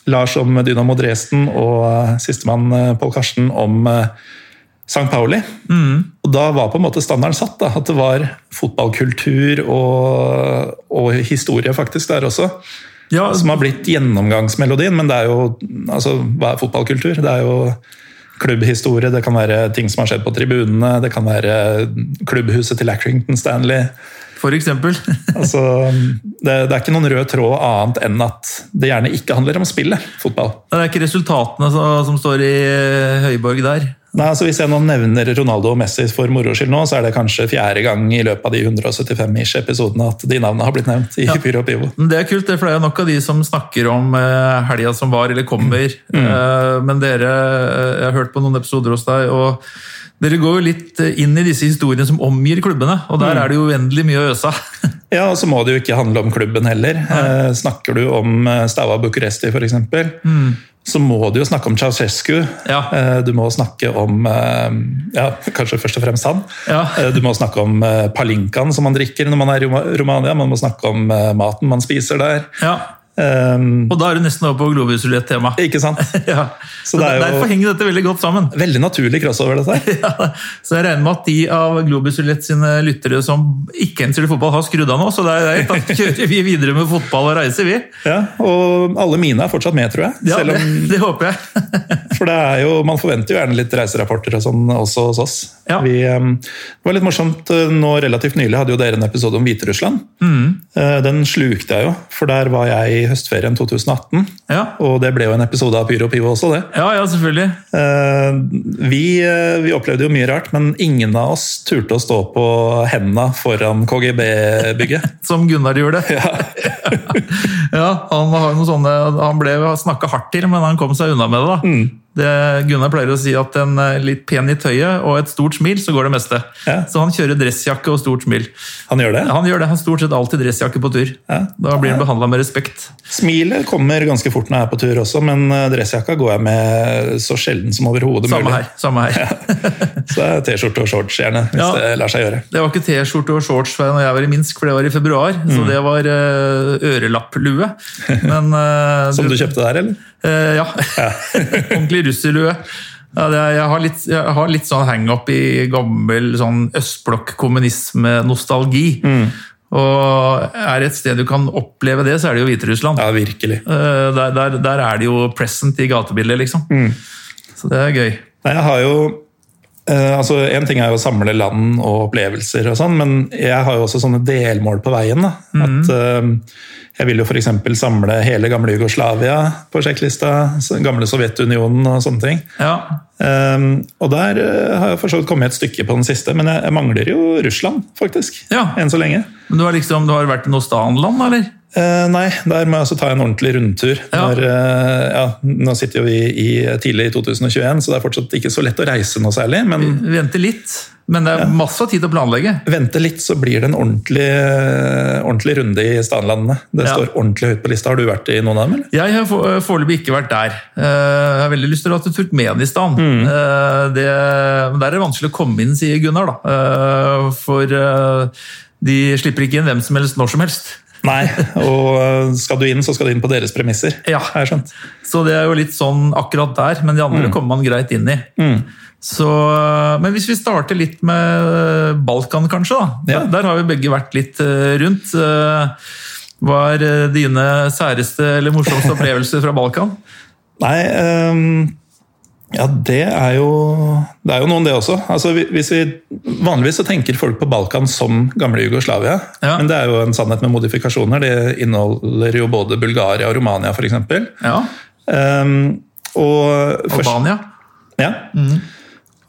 Lars om Dynamo Dresden, og uh, sistemann Pål Karsten om St. Pauli. Og da var på en måte standarden satt. da, At det var fotballkultur og, og historie faktisk der også Ja, som har blitt gjennomgangsmelodien. Men det er jo altså, Hva er fotballkultur? Det er jo klubbhistorie, det kan være ting som har skjedd på tribunene, det kan være klubbhuset til Accrington Stanley. for. Altså, det, det er ikke noen rød tråd annet enn at det gjerne ikke handler om spillet, fotball. Det er ikke resultatene som, som står i eh, høyborg der. Nei, altså Hvis jeg nå nevner Ronaldo og Messi for moro skyld nå, så er det kanskje fjerde gang i løpet av de 175 episodene at de navnene har blitt nevnt i Ja. Pyro og Pivo. Det er kult, for det er nok av de som snakker om eh, helga som var, eller kommer. Eh, men dere, eh, jeg har hørt på noen episoder hos deg, og dere går jo litt eh, inn i disse historiene som omgir klubbene, og der er det jo uendelig mye å øse av. Ja, og så må det jo ikke handle om klubben heller. Eh, snakker du om Staua Bucuresti f.eks., mm. Så må du jo snakke om Ceausescu. Ja. Eh, du må snakke om eh, ja, kanskje først og fremst han. Ja. Eh, du må snakke om palinkaen som man drikker når man er i Romania. Man må snakke om maten man spiser der. Eh, Og da er du nesten over på globusulett-tema. ikke sant? Ja. Så Så det er jo- Derfor henger dette veldig godt sammen. Veldig naturlig crossover, dette. Ja, så jeg regner med at de av Globusulett sine lyttere som ikke ønsker fotball, har skrudd av nå. Så det er, da kjører vi videre med fotball og reiser, vi. Ja, og alle mine er fortsatt med, tror jeg. Ja, Selv det, om, det håper jeg. for det er jo, man forventer jo gjerne litt reiserapporter og sånn også hos oss. Ja. Vi, um, det var litt morsomt, eh, nå relativt nylig hadde jo dere en episode om Hviterussland. Eh, Den slukte jeg jo, for der var jeg høstferien 2018. Ja, Og det ble jo en episode av Pyro Pivo også, det. ja, ja selvfølgelig. Eh, Vi, eh, vi opplevde jo mye rart, men ingen av oss turte å stå på hendene foran KGB-bygget. Som Gunnar gjorde. Ja. han har noen sånne, han ble snakka hardt til, men han kom seg unna med det. da. Det, Gunnar pleier å si at en eh, litt pen i tøyet og et stort smil, så går det meste. Ja. Så han kjører dressjakke og stort smil. Han gjør det. Han gjør det, han stort sett alltid dressjakke på tur. Ja. Da blir han behandla med respekt. Smilet kommer ganske fort når jeg er på tur også, men eh, dressjakka går jeg med så sjelden som overhodet Samme mulig. her. samme her. Så det er T-skjorte og shorts gjerne, hvis Ja. det lar seg gjøre. Det var ikke T-skjorte og shorts når jeg var i Minsk, for det var i februar. Mm. Så det var uh, ørelapplue. Men eh, Som du kjøpte der, eller? Eh, ja. Ordentlig russerlue. Ja, det jeg, har litt, jeg har litt sånn hang-up i gammel sånn østblokk-kommunisme-nostalgi. Mm. Og er et sted du kan oppleve det, så er det jo Hviterussland. Ja, virkelig. Eh, der, der, der er det jo present i gatebildet, liksom. Mm. Så det er gøy. Nei, jeg har jo eh, altså En ting er jo å samle land og opplevelser, og sånn, men jeg har jo også sånne delmål på veien. Da. At uh, Jeg vil jo f.eks. samle hele gamle Jugoslavia på sjekklista. Gamle Sovjetunionen og sånne ting. Ja. Um, og der uh, har jeg for så vidt kommet et stykke på den siste, men jeg, jeg mangler jo Russland, faktisk. Ja. Enn så lenge. Men du har liksom, du har vært i noe stanland, eller? Eh, nei, der må jeg altså ta en ordentlig rundtur. Ja. Når, eh, ja, nå sitter jo vi i, tidlig i 2021, så det er fortsatt ikke så lett å reise noe særlig. Men Vente litt. Men det er masse tid å planlegge. vente litt, så blir det en ordentlig, ordentlig runde i stanlandene. Det Ja. står ordentlig høyt på lista. Har du vært i noen av dem? eller? Jeg har for- foreløpig ikke vært der. Eh, Jeg har veldig lyst til å dra til Turkmenistan. Mm. Eh, Det, men der er det vanskelig å komme inn, sier Gunnar. da. Eh, For eh, de slipper ikke inn hvem som helst når som helst. Nei, og skal du inn, så skal du inn på deres premisser. Ja. Jeg skjønt. Så det er jo litt sånn akkurat der, men de andre Mm. kommer man greit inn i. Så, eh, men hvis vi starter litt med Balkan, kanskje. da. Ja. Der har vi begge vært litt eh, rundt. Eh, Hva er eh, dine særeste eller morsomste opplevelser fra Balkan? Nei, ehm, ja, det er jo Det er jo noen, det også. Altså, hvis vi, vanligvis så tenker folk på Balkan som gamle Jugoslavia. Ja. Men det er jo en sannhet med modifikasjoner. Det inneholder jo både Bulgaria og Romania, f.eks. Ja, Um, og først- Albania. Ja.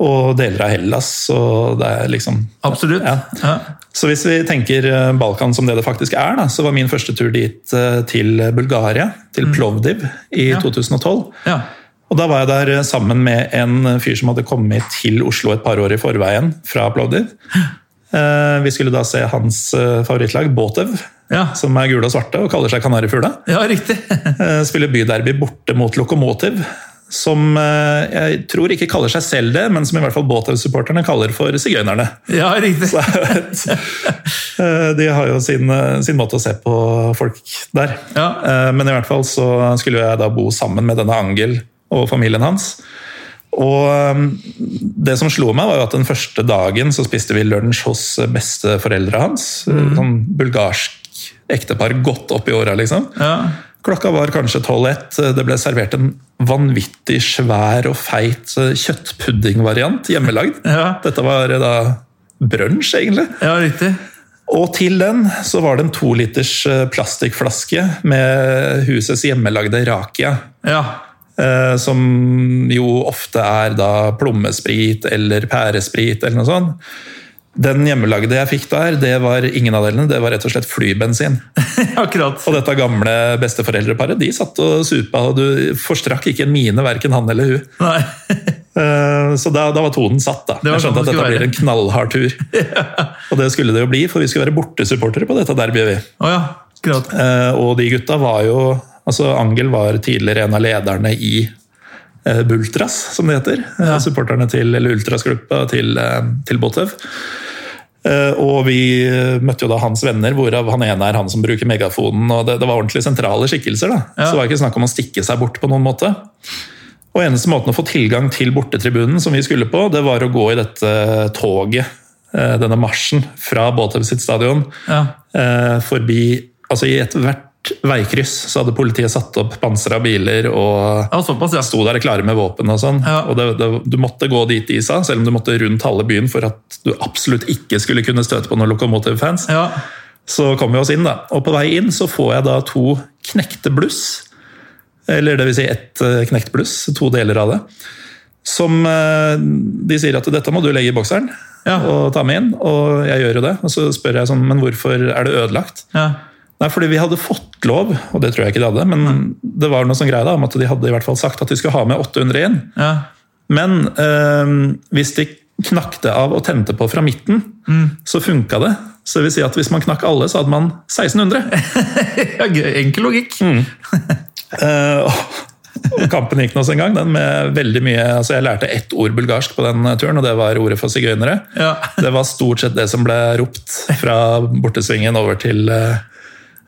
Og deler av Hellas. Og det er liksom Absolutt. Ja. Ja. Så hvis vi tenker eh, Balkan som det det faktisk er, da, så var min første tur dit eh, til Bulgaria, til Plovdiv, i Ja. 2012. Ja. Og da var jeg der eh, sammen med en fyr som hadde kommet til Oslo et par år i forveien fra Plovdiv. Eh, Vi skulle da se hans eh, favorittlag, Båtev, Ja. som er gule og svarte og kaller seg Kanarifugla. ja, riktig. Eh, byderby borte mot Lokomotiv, som jeg tror ikke kaller seg selv det, men som i hvert fall Båtev-supporterne kaller for sigøynerne. Ja, riktig. Så De har jo sin, sin måte å se på folk der. Ja. Men i hvert fall så skulle jeg da bo sammen med denne Angel og familien hans. Og eh, det som slo meg, var jo at den første dagen så spiste vi lunsj hos besteforeldra hans. Sånn bulgarsk ektepar godt opp i åra, liksom. Ja. Klokka var kanskje 12-1. Det ble servert en vanvittig svær og feit eh, kjøttpuddingvariant hjemmelagd. Ja. Dette var eh, da brunsj, egentlig. ja, riktig. Og til den så var det en to liters eh, plastikkflaske med husets hjemmelagde rakia. Ja. Eh, Som jo ofte er da plommesprit eller pæresprit eller noe sånt. Den hjemmelagde jeg fikk der, det var ingen av delene. Det var rett og slett flybensin. Akkurat. Og dette gamle besteforeldreparet de satt og supa, og du forstrakk ikke en mine, verken han eller hun. Nei. Eh, Så da, da var tonen satt. da. Jeg skjønte sånn at dette blir en knallhard tur. Og det skulle det jo bli, for vi skulle være bortesupportere på dette derbyet. vi. Oh, ja. Akkurat. Eh, Og de gutta var jo altså Angel var tidligere en av lederne i eh, Bultras, som det heter. Eh, Ja. Supporterne til, eller Ultras-gruppa til, eh, til Botev. Eh, Og vi eh, møtte jo da hans venner, hvorav han ene er han som bruker megafonen. og Det, det var ordentlig sentrale skikkelser. da. Ja. Så det var ikke snakk om å stikke seg bort på noen måte. Og eneste måten å få tilgang til bortetribunen som vi skulle på, det var å gå i dette toget, eh, denne marsjen, fra Botev sitt stadion Ja. eh, forbi Altså i ethvert veikryss så hadde politiet satt opp pansra biler og såpass, ja. sto der klare med våpen og sånn. Ja. Og det, det, du måtte gå dit de sa, selv om du måtte rundt halve byen for at du absolutt ikke skulle kunne støte på noen Lokomotiv-fans. Ja. Så kom vi oss inn, da. Og på vei inn så får jeg da to knekte bluss. Eller det vil si ett eh, knekt bluss, to deler av det. Som eh, de sier at dette må du legge i bokseren Ja. og ta med inn. Og jeg gjør jo det. Og så spør jeg sånn, men hvorfor er det ødelagt? ja. Nei, fordi vi hadde fått lov, og det tror jeg ikke de hadde, men det var noe sånn greie da, om at de hadde i hvert fall sagt at de skulle ha med 800 inn. ja. Men eh, hvis de knakte av og tente på fra midten, så funka det. Så det vil si at hvis man knakk alle, så hadde man 1600. ja. Enkel logikk. Eh, og kampen gikk nå sin gang, den med veldig mye altså Jeg lærte ett ord bulgarsk på den turen, og det var ordet for sigøynere. Ja. Det var stort sett det som ble ropt fra bortesvingen over til, eh,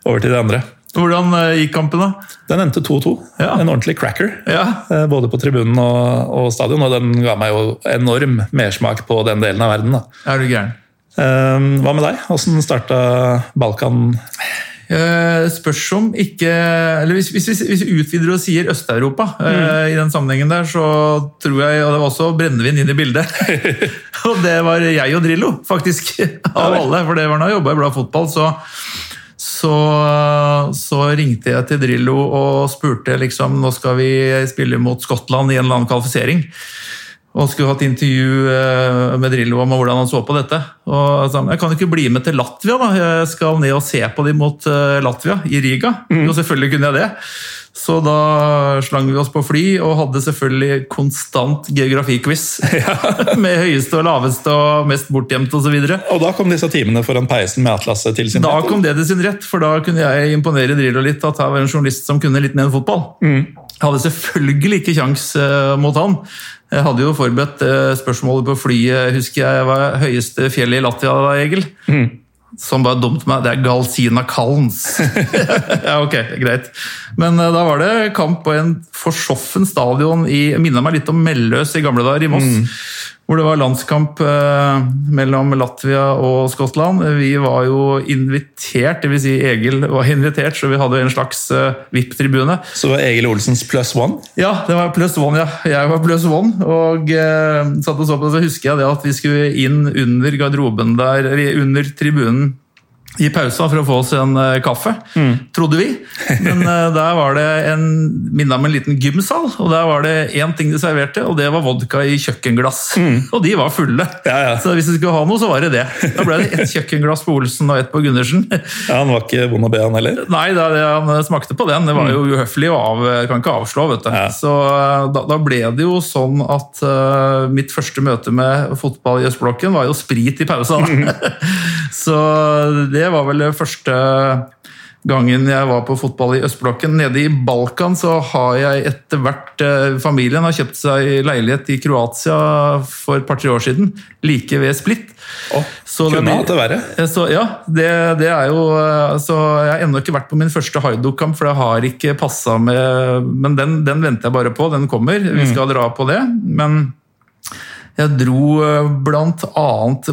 over til de andre. Hvordan eh, gikk kampen, da? Den endte 2-2. Ja. En ordentlig cracker. Ja. Eh, Både på tribunen og, og stadion, og den ga meg jo enorm mersmak på den delen av verden. Da. Er du gæren? Eh, Hva med deg? Hvordan starta Balkan? Uh, spørs om ikke eller hvis, hvis, vi- hvis vi utvider og sier Øst-Europa eh, i den sammenhengen der, så tror jeg Og det var også brennevin inn i bildet. og det var jeg og Drillo, faktisk. Av alle. For det var da jeg jobba i Blad Fotball, så så, så ringte jeg til Drillo og spurte liksom, nå skal vi spille mot Skottland i en eller annen kvalifisering. Og skulle hatt intervju eh, med Drillo om hvordan han så på dette. Og jeg sa, Jeg kan ikke bli med til Latvia, da. Jeg skal ned og se på dem mot eh, Latvia i Riga. Jo, selvfølgelig kunne jeg det. Så da slang vi oss på fly og hadde selvfølgelig konstant geografiquiz. med høyeste og laveste og mest bortgjemt osv. Og da kom disse timene foran peisen med atlaset til sin Da rett. kom det til sin rett, for da kunne jeg imponere Drillo litt. At her var en journalist som kunne litt mer enn fotball. Jeg hadde selvfølgelig ikke kjangs eh, mot han. Jeg hadde jo forberedt eh, spørsmålet på flyet. Husker jeg hva er høyeste fjellet i Latvia da, Egil? Som bare dumt meg. Det er Galsina Kalns. ja, ok, greit. Men eh, da var det kamp på en forsoffen stadion i Minna meg litt om Melløs i gamle dager, i Moss. Hvor det var landskamp eh, mellom Latvia og Skottland. Vi var jo invitert, dvs. Si Egil var invitert, så vi hadde en slags eh, VIP-tribune. Så var Egil Olsens pluss one. Ja, det var pluss one, ja. Jeg var pluss one. Og satt og så på det, så husker jeg det at vi skulle inn under garderoben der, under tribunen i pausa for å få oss en uh, kaffe, mm. trodde vi. Men uh, der var det en minne om en liten gymsal, og der var det én ting de serverte, og det var vodka i kjøkkenglass. Mm. Og de var fulle. Ja, ja. Så hvis de skulle ha noe, så var det det. Da ble det ett kjøkkenglass på Olsen og ett på Gundersen. Ja, Han var ikke vond å be, han heller? Nei, da, han smakte på den. Det var jo mm. uhøflig og av, kan ikke avslå, vet du. Ja. Så da, da, ble det jo sånn at mitt første møte med fotball i østblokken var jo sprit i pausa. Mm. så det det var vel det første gangen jeg var på fotball i østblokken. Nede i Balkan så har jeg etter hvert eh, Familien har kjøpt seg leilighet i Kroatia for et par-tre år siden. Like ved Split. Oh, så kunne hatt det verre. Eh, så, ja, det, det, er jo eh, så Jeg har ennå ikke vært på min første Haido-kamp, for det har ikke passa med Men den, den, venter jeg bare på. Den kommer. Vi mm. skal dra på det. Men jeg dro eh, bl.a.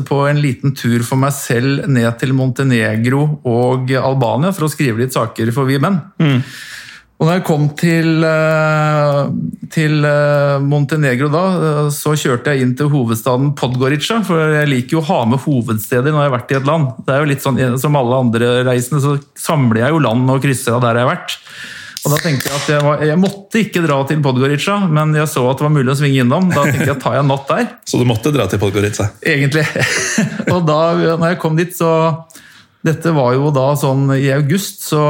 på en liten tur for meg selv ned til Montenegro og Albania for å skrive litt saker for Vi menn. Mm. Og da jeg kom til, eh, til, eh, Montenegro da, så kjørte jeg inn til hovedstaden Podgorica. For jeg liker jo å ha med hovedsteder når jeg har vært i et land. Det er jo litt sånn, Som alle andre reisende så samler jeg jo land og krysser av der jeg har vært. Og da tenkte Jeg at jeg, var, jeg måtte ikke dra til Podgorica, men jeg så at det var mulig å svinge innom. Da tenkte jeg tar jeg en natt der. Så du måtte dra til Podgorica? Egentlig. og da når jeg kom dit, så Dette var jo da sånn i august, så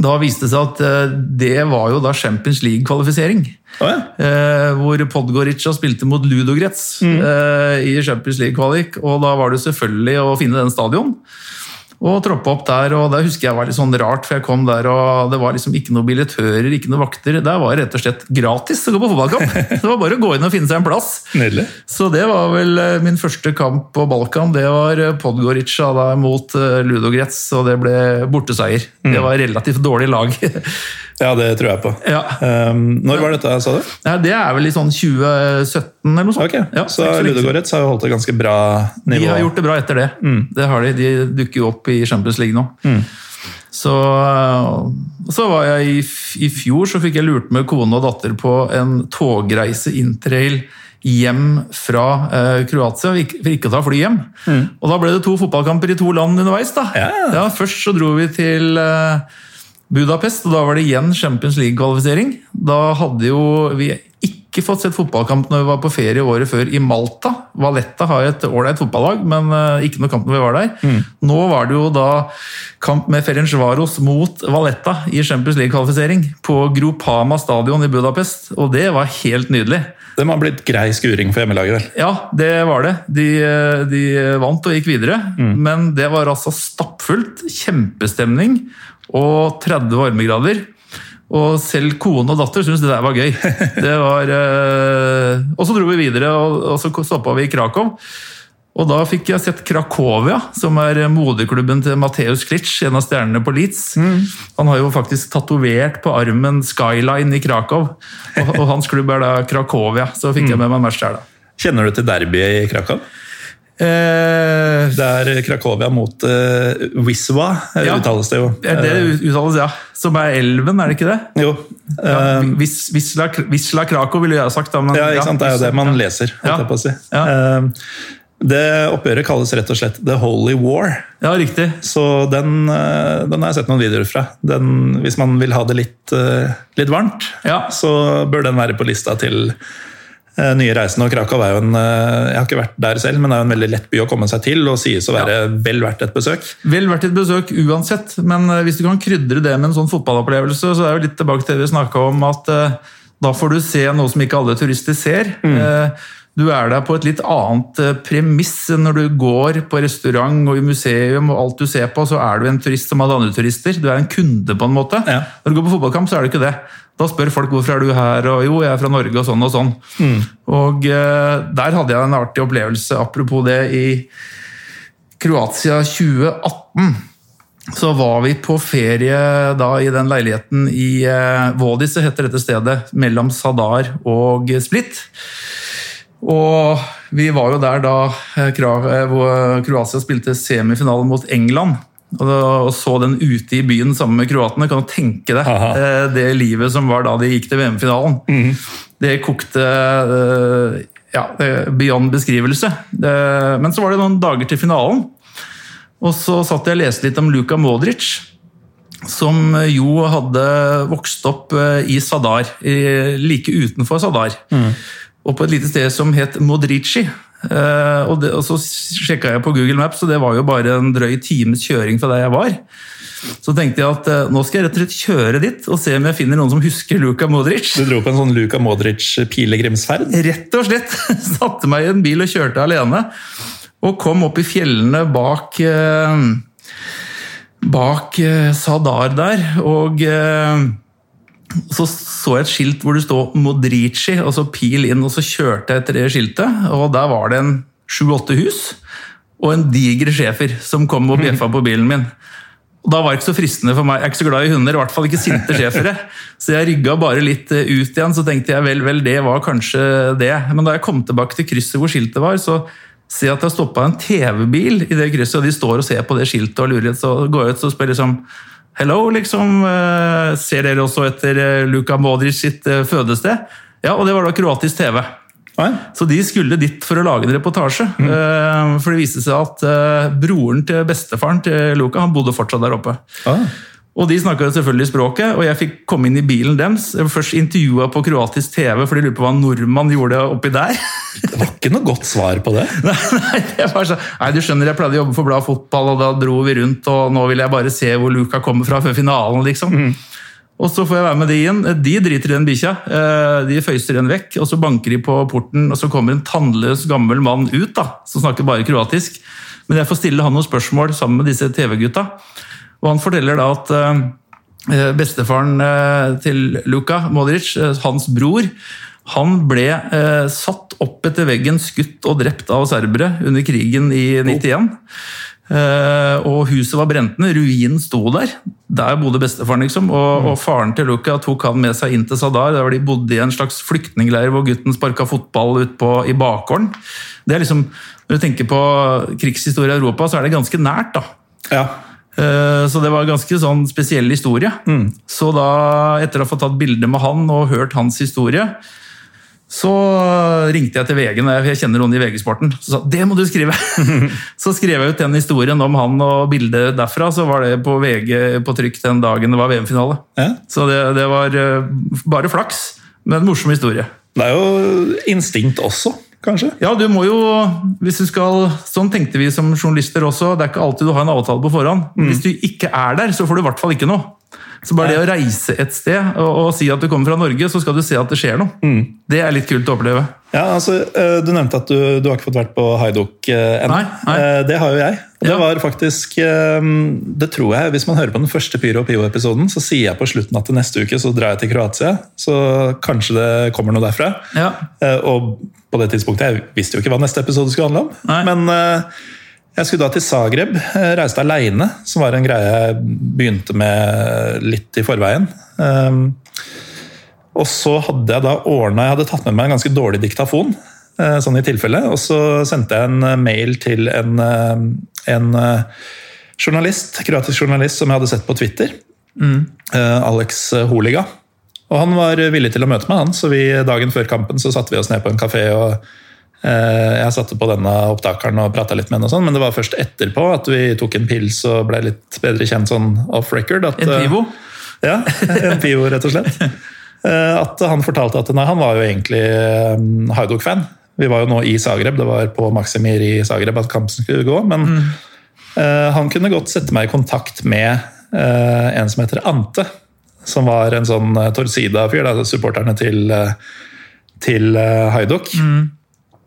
da viste det seg at eh, det var jo da Champions League-kvalifisering. Oh, ja. eh, hvor Podgorica spilte mot Ludogrets mm. eh, i Champions League-kvalik. Og da var det selvfølgelig å finne den stadion og troppe opp der. og Det husker jeg var litt sånn rart, for jeg kom der og det var liksom ikke noen billettører, ikke noen vakter. Der var det rett og slett gratis å gå på fotballkamp! Det var bare å gå inn og finne seg en plass. Nydelig. Så det var vel eh, min første kamp på Balkan. Det var eh, Podgorica da, mot eh, Ludogrets, og det ble borteseier. Mm. Det var relativt dårlig lag. Ja, det tror jeg på. Ja. Um, når var dette, sa du? Ja, det er vel i sånn 2017 eller noe sånt. Okay. Ja, så Ludogorets har jo holdt et ganske bra nivå? De har gjort det bra etter det. Mm. Det har De De dukker jo opp i Champions League nå. Mm. Så, så, var jeg i, i, fjor så fikk jeg lurt med kone og datter på en togreise interrail hjem fra eh, Kroatia, for ikke å ta fly hjem. Mm. Og da ble det to fotballkamper i to land underveis. da. Ja. Ja, først så dro vi til eh, Budapest, og da var det igjen Champions League-kvalifisering. Da hadde jo vi ikke fått sett fotballkamp når vi var på ferie året før i Malta. Valletta har et ålreit fotballag, men eh, ikke noe kamp når vi var der. Mm. Nå var det jo da kamp med Ferencvaros mot Valletta i Champions League-kvalifisering på Grupama stadion i Budapest, og det var helt nydelig. Det har blitt grei skuring for hjemmelaget, vel? Ja, det var det. De, de vant og gikk videre, mm. men det var altså stappfullt. Kjempestemning og 30 varmegrader. Og selv kone og datter syntes det der var gøy. Det var, eh, og så dro vi videre, og så stoppa vi i Krakow. Og da fikk jeg sett Krakowia, som er moderklubben til Mateus Klitsch, en av stjernene på Leeds. Mm. Han har jo faktisk tatovert på armen Skyline i Krakow, og, og hans klubb er da Krakowia. Så fikk mm. jeg med meg match der, da. Kjenner du til derbyet i Krakow? Eh, det er Krakowia mot eh, Wiswa, ja, uttales det jo. Det uttales, ja. Som er elven, er det ikke det? Jo. Ja, Vis, Visla, Visla Krakow, ville jeg sagt. Da, men, ja, ikke sant? Det er jo det man leser. Ja. Si. Uh, det oppgjøret kalles rett og slett The Holy War. Ja, riktig. Så den, den har jeg sett noen videoer fra. Den, hvis man vil ha det litt, litt varmt, ja. så bør den være på lista til Eh, nye reisen og Krakow er jo en eh, jeg har ikke vært der selv, men det er jo en veldig lett by å komme seg til og sies å være ja. vel verdt et besøk. Vel verdt et besøk uansett, men eh, hvis du kan krydre det med en sånn fotballopplevelse, så er jo litt tilbake til det vi snakka om, at da får du se noe som ikke alle turister ser. Mm. Du er der på et litt annet premiss når du går på restaurant og i museum, og alt du ser på, så er du en turist som alle andre turister. Du er en kunde, på en måte. Ja. Når du går på fotballkamp, så er du ikke det. Da spør folk hvorfor er du her, og jo, jeg er fra Norge, og sånn og sånn. Mm. Og eh, der hadde jeg en artig opplevelse, apropos det, i Kroatia 2018. Så var vi på ferie da i den leiligheten i eh, Vodise, heter dette stedet, mellom Sadar og Split. Og vi var jo der da eh, Kroatia spilte semifinalen mot England og så den ute i byen sammen med kroatene. Kan du tenke deg Aha. Eh, det livet som var da de gikk til VM-finalen? Mm. Det kokte eh, ja, beyond beskrivelse. Men så var det noen dager til finalen. Og så satt jeg og leste litt om Luka Modric, som jo hadde vokst opp eh, i Sadar, like utenfor Sadar. Og på et lite sted som het Modrici. Eh, Og, det, og så sjekka jeg på Google Maps, og det var jo bare en drøy times kjøring fra der jeg var. Så tenkte jeg at eh, nå skal jeg rett og slett kjøre dit og se om jeg finner noen som husker Luka Modric. Du dro på en sånn Luka Modric-pilegrimsferd? Rett og slett satte meg i en bil og kjørte alene. Og kom opp i fjellene bak eh, Bak Sadar der. Og så så jeg et skilt hvor det stod Modrici, og så pil inn, og så kjørte jeg etter det skiltet. Og der var det en sju-åtte hus og en diger schæfer som kom og bjeffa på bilen min. Og Da var det ikke så fristende for meg. Jeg er ikke så glad i hunder, i hvert fall ikke sinte schæfere. Så jeg rygga bare litt eh, ut igjen, så tenkte jeg vel, vel, det var kanskje det. Men da jeg kom tilbake til krysset hvor skiltet var, så ser jeg at det har stoppa en TV-bil i det krysset, og de står og ser på det skiltet og lurer. Så går jeg ut og spør liksom Hello, liksom. eh, Ser dere også etter eh, Luka Modric sitt eh, fødested? Ja, og det var da kroatisk TV. Så de skulle dit for å lage en reportasje. Mm. For det viste seg at broren til bestefaren til Luka han bodde fortsatt der oppe. Ah. Og de snakka selvfølgelig språket, og jeg fikk komme inn i bilen deres. Jeg var først intervjua på kroatisk TV, for de lurte på hva en nordmann gjorde oppi der. Det var ikke noe godt svar på det. Nei, nei, det var så, nei, du skjønner, jeg pleide å jobbe for Blad Fotball, og da dro vi rundt, og nå vil jeg bare se hvor Luka kommer fra før finalen, liksom. Og så får jeg være med de inn. De driter i den bikkja. Eh, De føyser den vekk, og så banker de på porten, og så kommer en tannløs gammel mann ut, da, som snakker bare kroatisk. Men jeg får stille han noen spørsmål sammen med disse TV-gutta. Og han forteller da at eh, bestefaren eh, til Luka Modric, eh, hans bror, han ble eh, satt opp etter veggen, skutt og drept av serbere under krigen i 91. Eh, og huset var brent ned, ruinen sto der. Der bodde bestefaren, liksom. Og, og faren til Luka tok han med seg inn til Sadar. Der de bodde i en slags flyktningleir hvor gutten sparka fotball ut på, i bakgården. Det er liksom, Når du tenker på krigshistorie i Europa, så er det ganske nært, da. Ja. Eh, Så det var en ganske sånn spesiell historie. Så da, etter å ha fått tatt bilde med han og hørt hans historie, så ringte jeg til VG, når jeg kjenner noen i VG-sporten. Så sa det må du skrive! så skrev jeg ut den historien om han og bildet derfra. Så var det på VG på trykk den dagen det var VM-finale. ja. Så det, det var eh, bare flaks, men en morsom historie. Det er jo instinkt også, kanskje. Ja, du må jo, hvis du skal, Sånn tenkte vi som journalister også. Det er ikke alltid du har en avtale på forhånd. Mm. hvis du ikke er der, så får du i hvert fall ikke noe. Så bare det å reise et sted og, og si at du kommer fra Norge, så skal du se at det skjer noe. Det er litt kult å oppleve. Ja, altså, eh, Du nevnte at du, du har ikke fått vært på Haidok eh, ennå. Nei. Eh, Det har jo jeg. Og det var faktisk eh, Det tror jeg, Hvis man hører på den første Pyro Pivo-episoden, så sier jeg på slutten at neste uke så drar jeg til Kroatia. Så kanskje det kommer noe derfra. Ja. Eh, Og på det tidspunktet, jeg visste jo ikke hva neste episode skulle handle om. Nei. Men eh, jeg skulle da til Zagreb, eh, reiste aleine, som var en greie jeg begynte med litt i forveien. Um, og så hadde jeg da ordna Jeg hadde tatt med meg en ganske dårlig diktafon, sånn i tilfelle. Og så sendte jeg en eh, mail til en, eh, en eh, journalist, kroatisk journalist som jeg hadde sett på Twitter. Mm. Alex Holiga. Og han var villig til å møte meg, han, så vi, dagen før kampen så satte vi oss ned på en kafé. og eh, Jeg satte på denne opptakeren og prata litt med henne, og sånn, men det var først etterpå at vi tok en pils og ble litt bedre kjent sånn off record. At, En pivo? ja, en pivo, rett og slett. Eh, At han fortalte at nei, han var jo egentlig Hajduk-fan. Vi var jo nå i Zagreb, det var på Maximir i Zagreb at kampen skulle gå. Men eh, han kunne godt sette meg i kontakt med eh, en som heter Ante. Som var en sånn uh, Torsida-fyr, supporterne til, eh, til uh, Hajduk.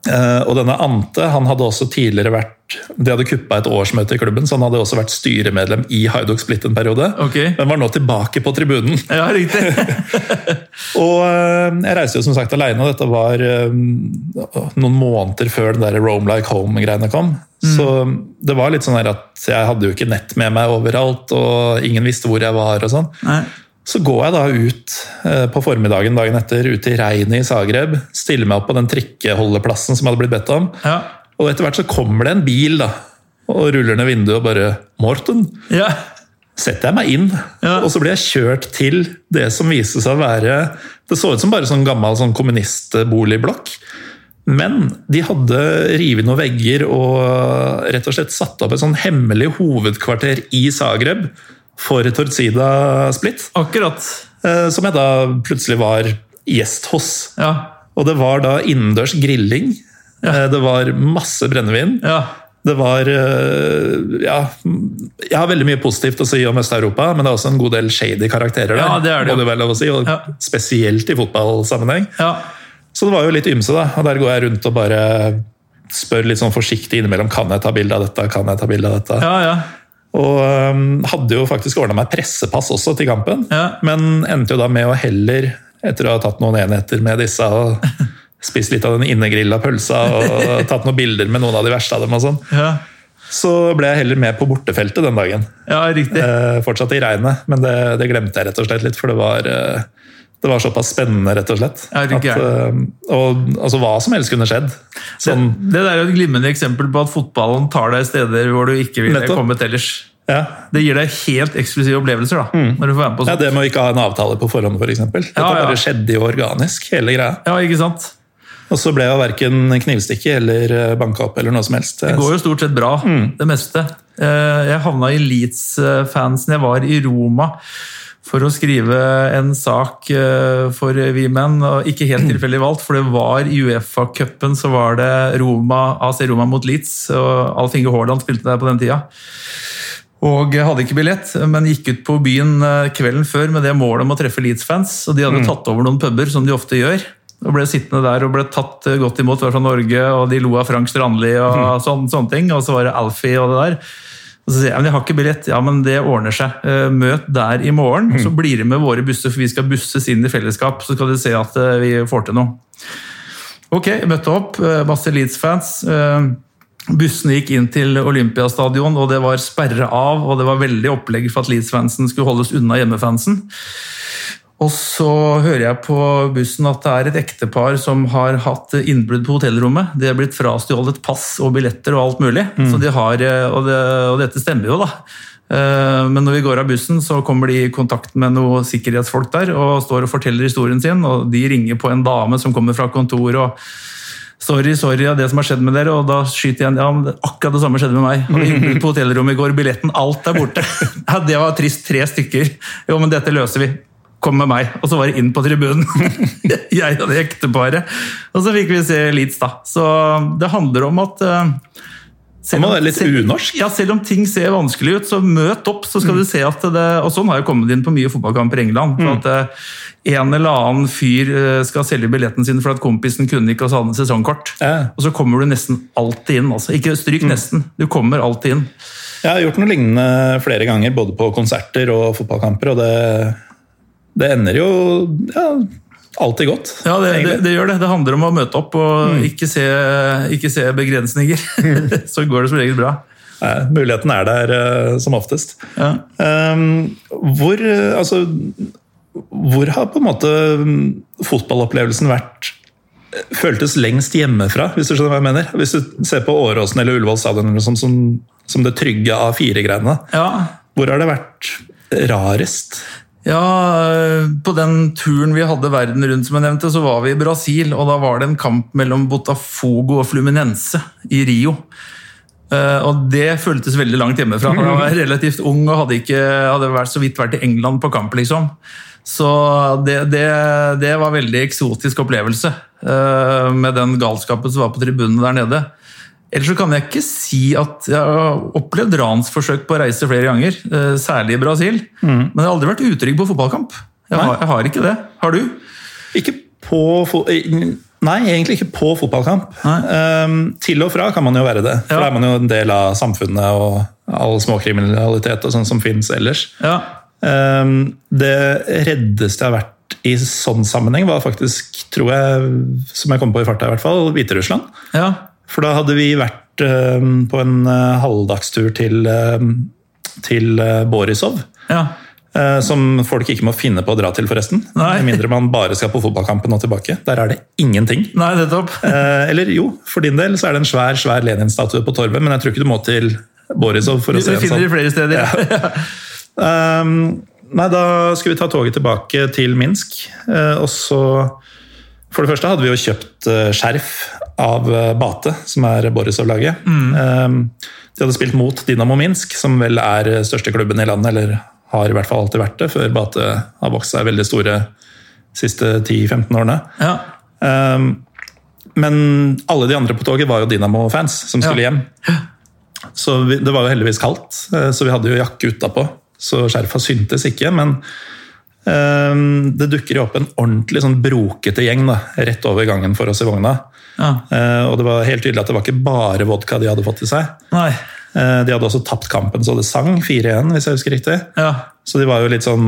Eh, og denne Ante han hadde også tidligere vært De hadde kuppa et årsmøte i klubben, så han hadde også vært styremedlem i Haidok Split en periode. Ok. Men var nå tilbake på tribunen. Ja, riktig. Og eh, jeg reiste jo som sagt alene, og dette var eh, noen måneder før den der Rome Like Home-greiene kom. Så det var litt sånn at jeg hadde jo ikke nett med meg overalt, og ingen visste hvor jeg var. og sånn. Så går jeg da ut eh, på formiddagen dagen etter, ut i regnet i Zagreb. Stiller meg opp på den trikkeholdeplassen som jeg hadde blitt bedt om. Ja. Og etter hvert så kommer det en bil da, og ruller ned vinduet og bare 'Morten'. ja. setter jeg meg inn, Ja. og så blir jeg kjørt til det som viste seg å være Det så ut som bare sånn gammel sånn kommunistboligblokk. Men de hadde revet noen vegger og rett og slett satt opp et sånn hemmelig hovedkvarter i Zagreb for Torcida Split. Akkurat. eh, Som jeg da plutselig var gjest hos. Ja. Og det var da innendørs grilling. Ja. Det var masse brennevin. ja. Det var eh, Ja, jeg har veldig mye positivt å si om Øst-Europa, men det er også en god del shady karakterer der. Ja, det er det må det vel lov å si, og. Spesielt i fotballsammenheng. ja. Så det var jo litt ymse, da. Og der går jeg rundt og bare spør litt sånn forsiktig innimellom kan jeg ta bilde av dette. kan jeg ta bilde av dette. ja, ja. Og øhm, hadde jo faktisk ordna meg pressepass også til kampen, Ja. men endte jo da med å heller, etter å ha tatt noen enheter med disse og spist litt av den innegrilla pølsa og tatt noen bilder med noen av de verste av dem, og sånn, ja. så ble jeg heller med på bortefeltet den dagen. ja riktig. Eh, fortsatt i regnet, men det, det glemte jeg rett og slett litt, for det var, eh, det var såpass spennende, rett og slett. Ja, At, eh, og altså, hva som helst kunne skjedd. Sånn, Det der er jo et glimrende eksempel på at fotballen tar deg steder hvor du ikke ville kommet ellers. ja. Det gir deg helt eksklusive opplevelser da, når du får være med på sånt. ja. Det med å ikke ha en avtale på forhånd, f.eks. For eksempel. Dette Ja, ja. bare skjedde jo organisk, hele greia. Ja, ikke sant? Og så ble jeg verken knivstikke eller eh, banka opp eller noe som helst. Det går jo stort sett bra, Mm. det meste. Eh, Jeg havna i Leeds-fansen. Jeg var i Roma for å skrive en sak eh, for Vi og Ikke helt tilfeldig valgt, for det var i Uefa-cupen så var det Roma, AC Roma mot Leeds. og Alf Inge Haaland spilte der på den tida. Og hadde ikke billett, men gikk ut på byen eh, kvelden før med det målet om å treffe Leeds-fans. Og de hadde tatt over noen puber, som de ofte gjør. Og ble sittende der og ble tatt eh, godt imot, var fra Norge, og de lo av Frank Strandli og sånne, sånne ting. Og så var det Alfie og det der. Og så sier jeg men jeg har ikke billett. Ja, men det ordner seg. Eh, Møt der i morgen, så blir det med våre busser, for vi skal busses inn i fellesskap. Så skal du se at eh, vi får til noe. Ok, jeg møtte opp. eh, Masse Leeds-fans. Bussene gikk inn til Olympiastadion, og det var sperre av, og det var veldig opplegg for at Leeds-fansen skulle holdes unna hjemmefansen. Og så hører jeg på bussen at det er et ektepar som har hatt innbrudd på hotellrommet. De er blitt frastjålet pass og billetter og alt mulig. Så de har, eh, og, det, og dette stemmer jo, da. Eh, Men når vi går av bussen, så kommer de i kontakt med noen sikkerhetsfolk der og står og forteller historien sin. og De ringer på en dame som kommer fra kontoret og Sorry, sorry, det som har skjedd med dere. Og da skyter jeg igjen. Ja, men akkurat det samme skjedde med meg. Hadde innbrudd på hotellrommet i går. Billetten, alt er borte. Ja, det var trist. Tre stykker. Jo, men dette løser vi. Kom med meg. Og så var det inn på tribunen. Jeg og det ekteparet. Og så fikk vi se Leeds, da. Så det handler om at eh, Det må litt unorsk. ja, selv om ting ser vanskelig ut, så møt opp, så skal du se at det Og sånn har jeg kommet inn på mye fotballkamper i England. for at eh, En eller annen fyr eh, skal selge billetten sin for at kompisen kunne ikke, og så hadde sesongkort. Eh. Og så kommer du nesten alltid inn. altså. Ikke stryk nesten, du kommer alltid inn. Jeg har gjort noe lignende flere ganger, både på konserter og fotballkamper, og det, det ender jo ja, alltid godt. Ja, det, det, det gjør det. Det handler om å møte opp og ikke, se, ikke se begrensninger. så går det som regel bra. Nei, muligheten er der uh, som oftest. Ja. Um, hvor, eh, altså, hvor har på en måte mm, fotballopplevelsen vært eh, føltes lengst hjemmefra, hvis du skjønner hva jeg mener? Hvis du ser på Åråsen eller Ullevål stadion som, som, som det trygge A4-greiene, ja. hvor har det vært rarest? Ja, øh, på den turen vi hadde verden rundt, som jeg nevnte, så var vi i Brasil, og da var det en kamp mellom Botafogo og Fluminense i Rio. Eh, Og det føltes veldig langt hjemmefra. Jeg var relativt ung og hadde, ikke, hadde vært, så vidt vært i England på kamp, liksom. Så det, det, det var en veldig eksotisk opplevelse, eh, med den galskapen som var på tribunene der nede. Ellers så kan jeg ikke si at jeg har opplevd ransforsøk på å reise flere ganger, eh, særlig i Brasil. Men jeg har aldri vært utrygg på fotballkamp. Jeg har, jeg har ikke det. Har du? Ikke på eh, Nei, egentlig ikke på fotballkamp. Um, til og fra kan man jo være det. For Ja. da er man jo en del av samfunnet og all småkriminalitet og sånn som finnes ellers. Ja. Um, det reddeste jeg har vært i sånn sammenheng, var faktisk, tror jeg, som jeg kom på i farta i hvert fall, Hviterussland. ja. For da hadde vi vært um, på en uh, halvdagstur til, um, til uh, Borisov. ja. uh, Som folk ikke må finne på å dra til, forresten. Med mindre man bare skal på fotballkampen og tilbake. Der er det ingenting. Nei, nettopp. Eh, eller jo, for din del så er det en svær svær Lenin-statue på Torvet, men jeg tror ikke du må til Borisov for Du å se en finner sånn. det flere steder. Um, nei, da skal vi ta toget tilbake til Minsk. eh, og så For det første hadde vi jo kjøpt eh, skjerf av eh, Bate, som er Borisov-laget. Mm. De hadde spilt mot Dinamo Minsk, som vel er største klubben i landet, eller har i hvert fall alltid vært det, før Bate har vokst seg veldig store de siste 10-15 årene. Ja. Eh, Men alle de andre på toget var jo Dinamo-fans som skulle Ja. hjem. Så vi, det var jo heldigvis kaldt, eh, så vi hadde jo jakke utapå. Så skjerfa syntes ikke, men eh, det dukker jo opp en ordentlig sånn brokete gjeng da, rett over gangen for oss i vogna. Ja. Eh, og det var helt tydelig at det var ikke bare vodka de hadde fått i seg. Nei. Uh, de hadde også tapt kampen så det sang 4-1, hvis jeg husker riktig. Ja. Så de var jo litt sånn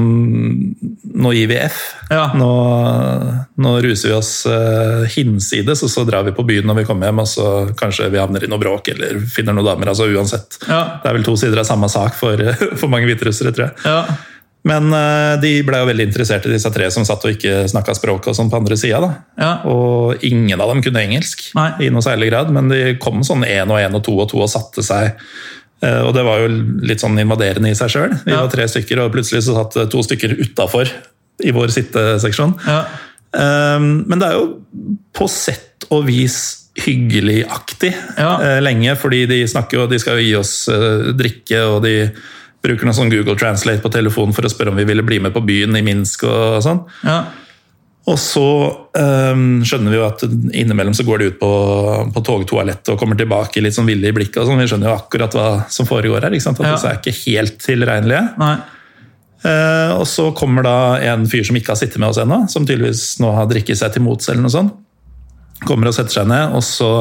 Nå gir vi F. Ja. Nå, nå ruser vi oss uh, hinsides, og så drar vi på byen når vi kommer hjem, og så kanskje vi havner i noe bråk eller finner noen damer. altså Uansett. Ja. Det er vel to sider av samme sak for, for mange hviterussere, tror jeg. Men eh, de ble jo veldig interessert i disse tre som satt og ikke snakka språk og sånn på andre sida. Ja. Og ingen av dem kunne engelsk Nei. i noe særlig grad, men de kom sånn én og én og to og to og satte seg. Eh, Og det var jo litt sånn invaderende i seg sjøl. Vi Ja. var tre stykker, og plutselig så satt to stykker utafor i vår sitteseksjon. Ja. Eh, Men det er jo på sett og vis hyggeligaktig Ja. eh, lenge, fordi de snakker jo, de skal jo gi oss eh, drikke, og de bruker noe sånn Google Translate på telefonen for å spørre om vi ville bli med på byen i Minsk og sånn. Ja. Og så um, skjønner vi jo at innimellom så går de ut på, på togtoalettet og kommer tilbake litt sånn ville i blikket. og sånn. Vi skjønner jo akkurat hva som foregår her. ikke sant? At Ja. disse er ikke helt tilregnelige. Nei. Uh, og så kommer da en fyr som ikke har sittet med oss ennå, som tydeligvis nå har drikket seg til mots eller noe sånt. Kommer og setter seg ned, og så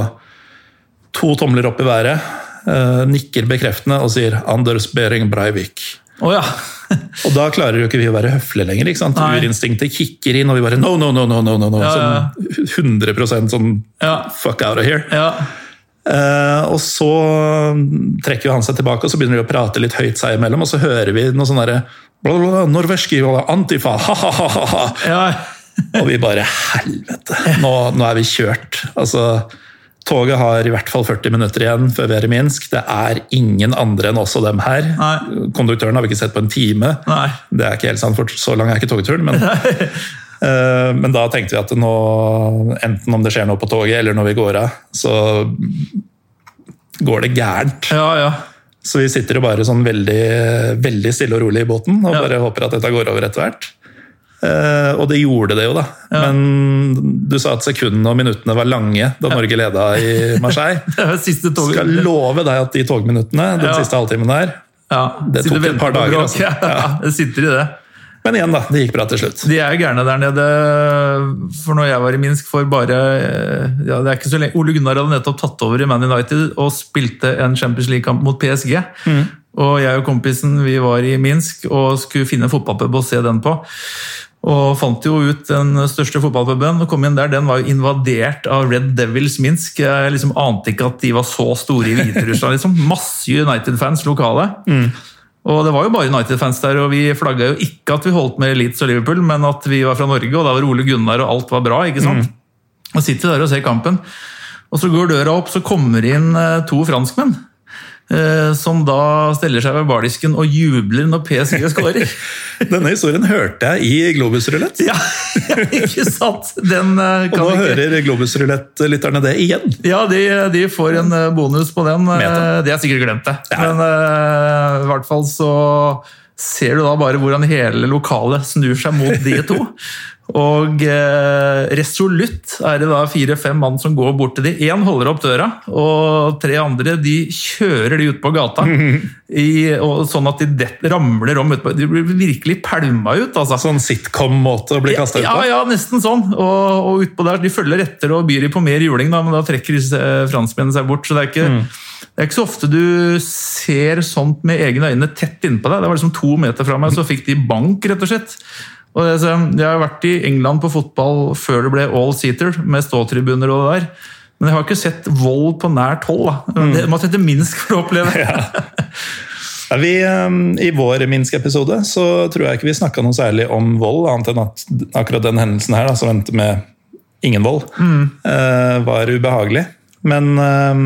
to tomler opp i været. Eh, nikker bekreftende og sier 'Anders Behring Breivik'. Oh, ja. Og da klarer jo ikke vi å være høflige lenger. ikke sant? Urinstinktet kicker inn, og vi bare no, no, no, no, no, no, no. Ja, ja. Sånn 100% sånn Ja. fuck out of here. Ja. Eh, og så trekker han seg tilbake, og så begynner de å prate litt høyt seg imellom, og så hører vi noe sånn derre Norveski, antifa, ha-ha-ha. ja. Og vi bare helvete, nå, nå er vi kjørt. Altså, Toget har i hvert fall 40 minutter igjen før vi er i Minsk. Det er ingen andre enn oss og dem her. Nei. Konduktøren har vi ikke sett på en time. Nei. Det er ikke helt sant, for så lang er ikke togturen. Men, uh, men da tenkte vi at nå, enten om det skjer noe på toget eller når vi går av, så går det gærent. Ja, ja. Så vi sitter jo bare sånn veldig, veldig stille og rolig i båten og Ja. bare håper at dette går over etter hvert. Eh, og det gjorde det jo, da. Men du sa at sekundene og minuttene var lange da Norge leda i Marseille. Skal love deg at de togminuttene, den Ja. siste halvtimen der Ja, Det tok et par og dager, altså. Ja, det sitter i det. Men igjen, da. Det gikk bra til slutt. De er gærne der nede. For når jeg var i Minsk for bare eh, ja, det er ikke så lenge, Ole Gunnar hadde nettopp tatt over i Man United og spilte en Champions League-kamp mot PSG. Og jeg og kompisen vi var i Minsk og skulle finne en fotballpub å se den på. Og fant jo ut den største fotballpuben og kom inn der. Den var jo invadert av Red Devils Minsk. Jeg liksom ante ikke at de var så store i Hviterussland. Liksom. Masse United-fans lokale. Og det var jo bare United-fans der, og vi flagga jo ikke at vi holdt med Leeds og Liverpool, men at vi var fra Norge, og da var Ole Gunnar og alt var bra. ikke sant? Og sitter der og ser kampen. Og så går døra opp, så kommer inn eh, to franskmenn. Eh, Som da steller seg ved bardisken og jubler når PSG skårer. Denne historien hørte jeg i Globus-rulett. ja, ikke sant? Den kan Og nå ikke hører Globus-rulett-lytterne det igjen. Ja, de, de får en eh, bonus på den. Meta. Eh, De har sikkert glemt det. Ja. Men uh, i hvert fall så ser du da bare hvordan hele lokalet snur seg mot de to. Og eh, resolutt er det da fire-fem mann som går bort til de. Én holder opp døra, og tre andre de kjører de ut på gata. I, og sånn at de det, ramler om utpå De blir virkelig pælma ut, altså. Sånn sitcom-måte å bli kasta ut Ja, på. ja, nesten sånn. Og, og utpå der, De følger etter og byr de på mer juling, da, men da trekker eh, franskmennene seg bort. så det er ikke... Det er ikke så ofte du ser sånt med egne øyne tett innpå deg. Det var liksom to meter fra meg, så fikk de bank, rett og slett. Og det, jeg har vært i England på fotball før det ble all-seater, med ståtribuner og det der. Men jeg har ikke sett vold på nært hold. Da. Det må til Minsk for å oppleve. Ja, vi, eh, I vår Minsk-episode så tror jeg ikke vi snakka noe særlig om vold, annet enn at akkurat den hendelsen her, da, som endte med ingen vold, mm. var ubehagelig. Men eh,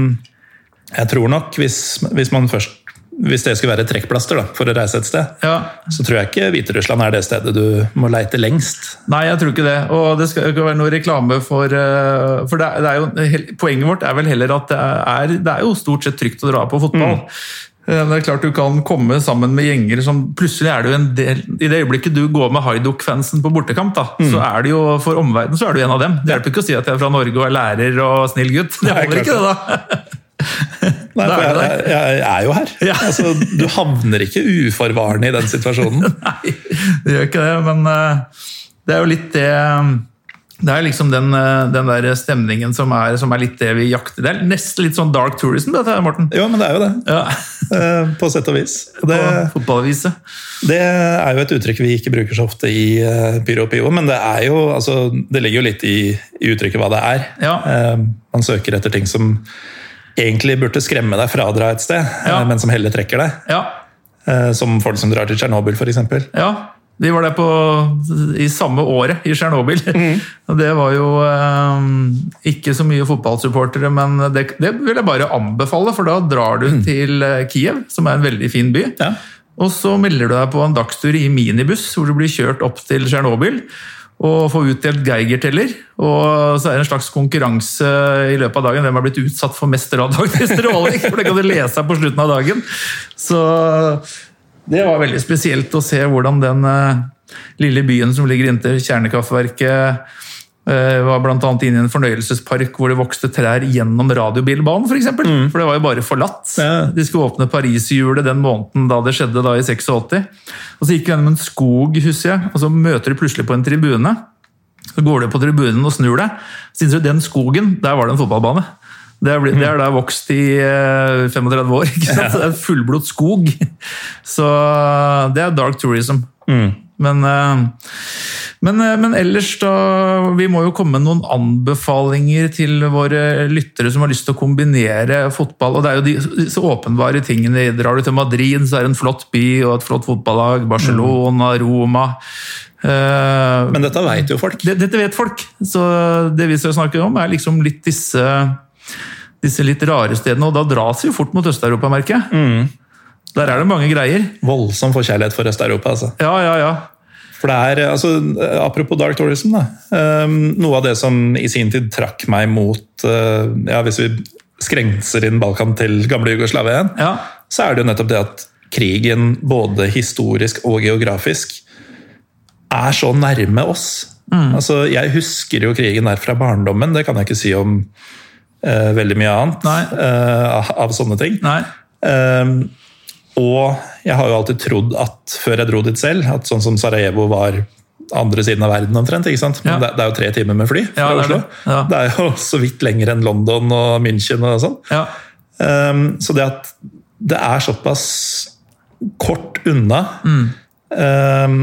jeg tror nok, hvis, hvis man først hvis det skulle være et trekkplaster da, for å reise et sted, Ja. så tror jeg ikke Hviterussland er det stedet du må leite lengst. Nei, jeg tror ikke det. Og det skal ikke være noe reklame for eh, For det er, jo, poenget vårt er vel heller at det er, det er jo stort sett trygt å dra på fotball. Mm. Det er klart Du kan komme sammen med gjenger som Plutselig er du en del I det øyeblikket du går med Haiduk-fansen på bortekamp, da, så er det jo for omverdenen så er du en av dem. Det hjelper ikke å si at jeg er fra Norge og er lærer og snill gutt. Det holder ikke, det, da. Nei, for jeg, jeg, jeg er jo her. Ja. Altså, du havner ikke uforvarende i den situasjonen. Nei, det gjør ikke det, men eh, det er jo litt det det er liksom den, eh, den der stemningen som er, som er litt det vi jakter. Det er nesten litt sånn dark tourism, dette Morten. Jo, men det er jo det. Ja, eh, På sett og vis. Det, På fotballaviset. det er jo et uttrykk vi ikke bruker så ofte i eh, Pyro og Pivo, men det er jo altså, Det ligger jo litt i, i uttrykket hva det er. Ja. Eh, Man søker etter ting som egentlig burde skremme deg fra å dra et sted, Ja. eh, men som heller trekker deg. Ja, Eh, Som folk som drar til Tsjernobyl, f.eks. ja. de var der på, i samme året, i Tsjernobyl. Mm. Det var jo eh, ikke så mye fotballsupportere, men det, det vil jeg bare anbefale, for da drar du til eh, Kiev, som er en veldig fin by. Ja. Og så melder du deg på en dagstur i minibuss, hvor du blir kjørt opp til Tsjernobyl. Og få utdelt Geiger-teller. Og så er det en slags konkurranse i løpet av dagen hvem har blitt utsatt for mest radioaktiv. For det kan du lese på slutten av dagen. Så det var veldig spesielt å se hvordan den eh, lille byen som ligger inntil kjernekraftverket eh, var annet inne i en fornøyelsespark hvor det vokste trær gjennom radiobilbanen, For, eksempel. for det var jo bare forlatt. Ja. De skulle åpne Pariserhjulet den måneden da det skjedde, da i 86. Og så gikk vi gjennom en skog, husker jeg, og så møter de plutselig på en tribune. Så går du på tribunen og snur deg. Så innser du den skogen, der var det en fotballbane. Det er, det er da vokst i eh, 35 år. ikke sant? Så Det er fullblått skog. Så det er dark tourism. Men, eh, men, eh, men ellers, da Vi må jo komme med noen anbefalinger til våre lyttere som har lyst til å kombinere fotball. og Det er jo de, disse åpenbare tingene. Drar du til Madrid, så er det en flott by og et flott fotballag. Barcelona, Roma. Eh, Men dette vet jo folk. det, dette vet folk, så det vi skal snakke om, er liksom litt disse, disse litt rare stedene. Og da dras vi jo fort mot Øst-Europa, merker jeg. Der er det mange greier. Voldsom forkjærlighet for Øst-Europa. altså. Ja, ja, ja. For det er, altså, Apropos dark tourism, da. Um, noe av det som i sin tid trakk meg mot uh, ja, Hvis vi skrenser inn Balkan til gamle Jugoslavia igjen, ja. så er det jo nettopp det at krigen, både historisk og geografisk, er så nærme oss. Altså, Jeg husker jo krigen der fra barndommen, det kan jeg ikke si om uh, veldig mye annet av, av sånne ting. Nei. Um, og jeg har jo alltid trodd at før jeg dro dit selv, at sånn som Sarajevo var andre siden av verden omtrent. ikke sant? Men Ja. det, det er jo tre timer med fly fra Ja, Oslo. det. Ja. Det er jo så vidt lenger enn London og München og sånn. Ja. Um, så det at det er såpass kort unna, Mm. um,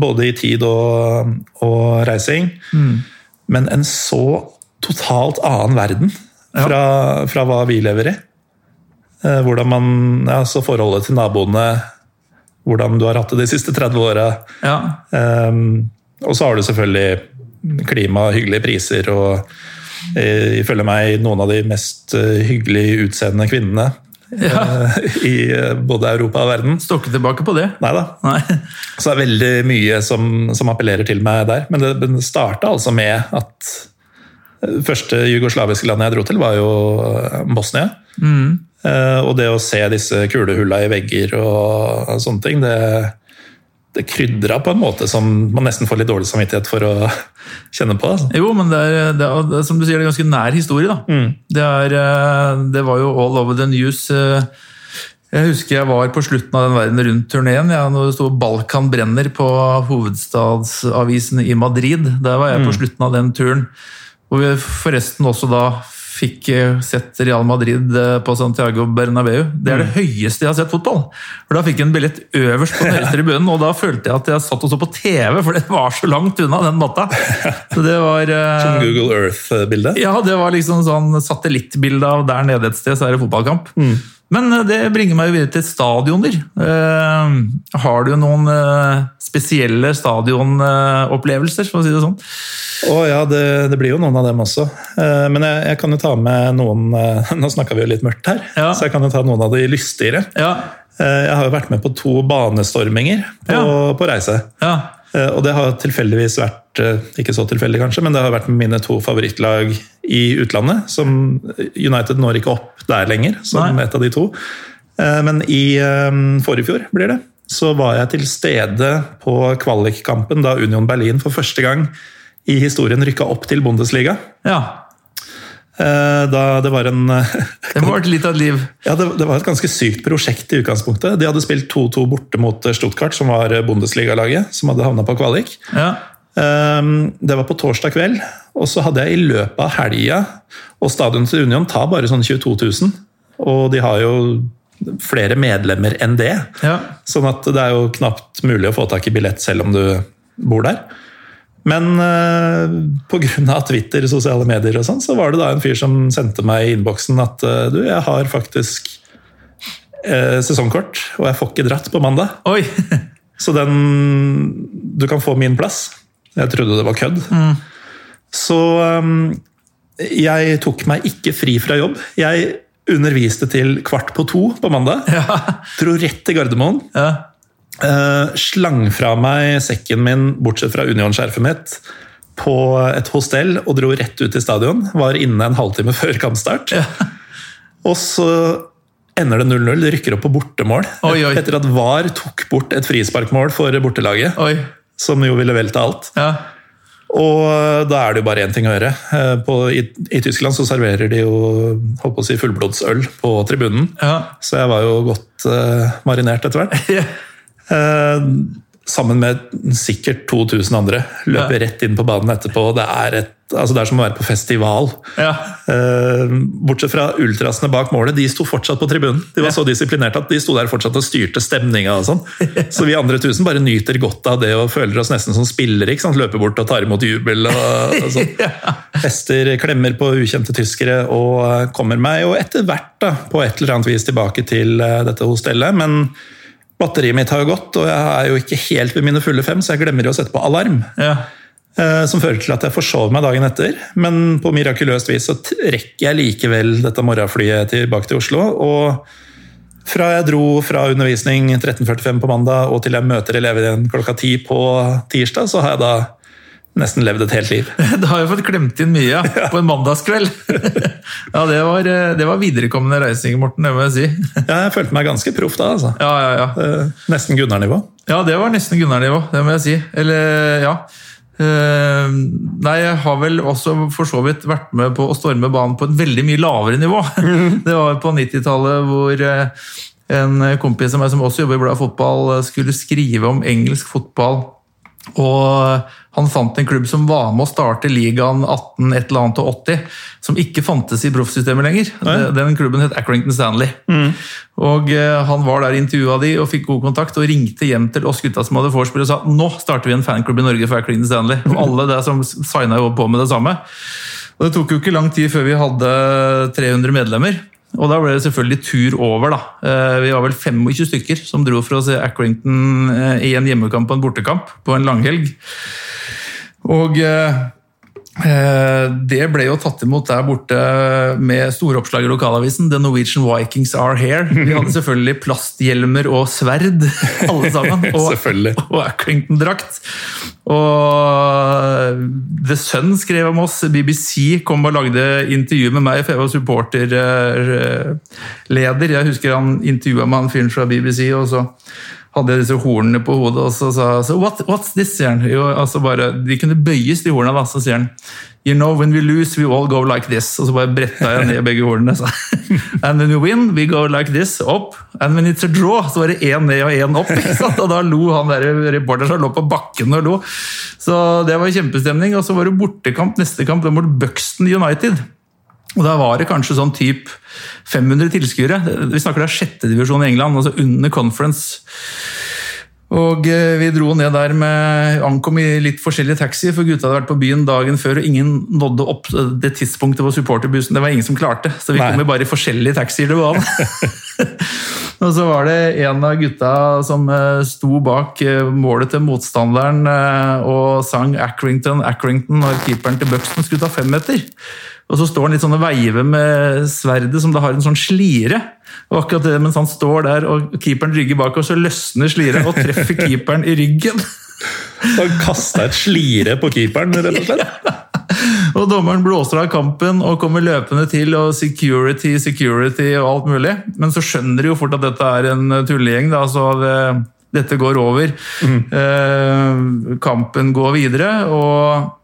både i tid og, og reising, Mm. men en så totalt annen verden fra, fra hva vi lever i. Eh, Hvordan man, ja, så Forholdet til naboene, hvordan du har hatt det de siste 30 åra. ja. Um, og så har du selvfølgelig klima, hyggelige priser og eh, ifølge meg noen av de mest eh, hyggelig utseende kvinnene Ja. i både Europa og verden. Står ikke tilbake på det. Nei da. Så det er veldig mye som, som appellerer til meg der. Men det, starta altså med at det første jugoslaviske landet jeg dro til, var jo Bosnia. Eh, Og det å se disse kulehulla i vegger og sånne ting, det, det krydra på en måte som man nesten får litt dårlig samvittighet for å kjenne på. Altså. Jo, men det er, det er, som du sier, det er ganske nær historie. da. Det, er, eh, det var jo all over the news. eh, Jeg husker jeg var på slutten av den Verden Rundt-turneen. Ja, når det sto 'Balkan brenner' på hovedstadsavisen i Madrid. Der var jeg på slutten av den turen. Hvor vi forresten også da fikk eh, sett Real Madrid eh, på Santiago Bernabeu. Det er det høyeste jeg har sett fotball. For Da fikk jeg en billett øverst på den høyeste tribunen, og da følte jeg at jeg satt og så på TV, for det var så langt unna den matta. Så det var eh, Som Google Earth-bilde. ja, det var liksom sånn satellittbilde av der nede et sted, så er det fotballkamp. Men eh, det bringer meg jo videre til stadioner. Eh, har du noen eh, spesielle stadionopplevelser, for å si det sånn? Å ja, det, det blir jo noen av dem også. Eh, Men jeg, jeg kan jo ta med noen eh, Nå snakka vi jo litt mørkt her, Ja. så jeg kan jo ta noen av de lystigere. Ja, Eh, Jeg har jo vært med på to banestorminger på, Ja. på reise. Ja. Eh, Og det har tilfeldigvis vært, eh, ikke så tilfeldig kanskje, men det har vært mine to favorittlag i utlandet. Som United når ikke opp der lenger, som Nei. et av de to. Eh, Men i eh, forrige fjor, blir det, så var jeg til stede på kvalikkampen da Union Berlin for første gang i historien rykka opp til Bundesliga. ja. Eh, Da det var en Det var et litt av et liv. Ja, det, det var et ganske sykt prosjekt i utgangspunktet. De hadde spilt 2-2 borte mot Stuttgart, som var Bundesliga-laget, som hadde havna på kvalik. Ja. Ehm, Det var på torsdag kveld, og så hadde jeg i løpet av helga Og stadionet til Union tar bare sånn 22 000, og de har jo flere medlemmer enn det. ja. Sånn at det er jo knapt mulig å få tak i billett selv om du bor der. Men uh, pga. Twitter, sosiale medier og sånn, så var det da en fyr som sendte meg i innboksen at eh, du, jeg har faktisk eh, sesongkort, og jeg får ikke dratt på mandag. Oi! Så den Du kan få min plass. Jeg trodde det var kødd. Så um, jeg tok meg ikke fri fra jobb. Jeg underviste til kvart på to på mandag. Ja. Dro rett til Gardermoen. ja. eh, slang fra meg sekken min, bortsett fra Union-skjerfet mitt, på et hostell og dro rett ut til stadion. Var inne en halvtime før kampstart. Ja. Og så ender det 0-0. Det rykker opp på bortemål. Oi, oi. Etter at VAR tok bort et frisparkmål for bortelaget Oi. Som jo ville velte alt. Ja. Og da er det jo bare én ting å gjøre. Eh, På, i, I Tyskland så serverer de jo håper å si fullblodsøl på tribunen. Ja. Så jeg var jo godt uh, marinert etter hvert. Ja. Eh, sammen med sikkert 2000 andre. Løper rett inn på banen etterpå. Det er, et, altså det er som å være på festival. Ja. Eh, bortsett fra ultrasene bak målet, de sto fortsatt på tribunen. De var så disiplinerte at de sto der fortsatt og styrte stemninga. og sånn. Så vi andre tusen bare nyter godt av det og føler oss nesten som spillere. ikke sant? Løper bort og tar imot jubel. og, og sånn. Fester, klemmer på ukjente tyskere og eh, kommer meg jo etter hvert da, på et eller annet vis tilbake til eh, dette hostellet. Men batteriet mitt har jo gått, og jeg er jo ikke helt ved mine fulle fem, så jeg glemmer jo å sette på alarm. Ja. Eh, Som fører til at jeg forsover meg dagen etter. Men på mirakuløst vis så rekker jeg likevel dette morgenflyet tilbake til Oslo. Og fra jeg dro fra undervisning 13.45 på mandag og til jeg møter elever igjen klokka ti på tirsdag, så har jeg da nesten levd et helt liv. Du har jo fått klemt inn mye ja, på en mandagskveld. Ja, det var, eh, det var viderekommende reising, Morten, det må jeg si. Ja, jeg følte meg ganske proff da, altså. Ja, ja, ja. Eh, Nesten Gunnar-nivå. Ja, det var nesten Gunnar-nivå, det må jeg si. Eller, ja. Uh, nei, jeg har vel også for så vidt vært med på å storme banen på et veldig mye lavere nivå. Det var på 90-tallet hvor eh, en kompis av meg som også jobber i Bladet Fotball, eh, skulle skrive om engelsk fotball. Og han fant en klubb som var med å starte ligaen 18 et eller annet og 80, som ikke fantes i proffsystemet lenger. Ja. Den klubben het Accrington Stanley. Og eh, Han var der intervjua de og fikk god kontakt og ringte hjem til oss gutta som hadde vorspiel og sa nå starter vi en fanklubb i Norge for Accrington Stanley. Og alle der som signa jo på med det samme. Og Det tok jo ikke lang tid før vi hadde 300 medlemmer. Og da ble det selvfølgelig tur over. da. Eh, Vi var vel 25 stykker som dro for å se Accrington eh, i en hjemmekamp og en bortekamp på en langhelg. Og eh, eh, det ble jo tatt imot der borte med store oppslag i lokalavisen. The Norwegian Vikings are here. Vi hadde selvfølgelig plasthjelmer og sverd, alle sammen. Og, og Accrington-drakt. Og The Sun skrev om oss. BBC kom og lagde intervju med meg, for jeg var supporterleder. Jeg husker han intervjua med han fyren fra BBC, og så hadde jeg disse hornene på hodet, og så sa så What, What's this? sier han. Jo, altså bare, de kunne bøyes, de hornene, da. Så sier han You know, when we lose, we all go like this. Og så bare bretta jeg ned begge hornene. Så. And when we win, we go like this, opp. And when it's a draw, så var det én ned og én opp. Og da lo han der reporteren som lå på bakken og lo. Så det var kjempestemning. Og så var det bortekamp neste kamp det var mot Buxton United. Og Da var det kanskje sånn typ 500 tilskuere. Vi snakker da sjette divisjon i England, altså under conference. Og eh, vi dro ned der med Ankom i litt forskjellige taxier, for gutta hadde vært på byen dagen før, og ingen nådde opp det tidspunktet på supporterbussen. Det var ingen som klarte, så vi Nei. kom jo bare i forskjellige taxier til banen. og så var det en av gutta som eh, sto bak eh, målet til motstanderen og sang Accrington, Accrington når keeperen til Buxton skulle ta femmeter. Og så står han litt sånn og veiver med sverdet som det har en sånn slire. Og akkurat det mens han står der og keeperen rygger bak, og så løsner sliret og treffer keeperen i ryggen. Han kasta et slire på keeperen, rett og slett. Og dommeren blåser av kampen og kommer løpende til, og security, security og alt mulig. Men så skjønner de jo fort at dette er en tullegjeng, da, så det, dette går over. Mm. Eh, kampen går videre, og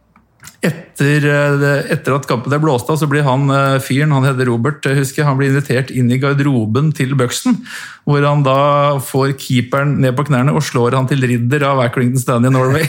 etter, eh, etter, at kampen er blåst av, så blir han eh, fyren, han heter Robert, husker jeg, han blir invitert inn i garderoben til Buxton. Hvor han da får keeperen ned på knærne og slår han til ridder av Accrington Stanley Norway.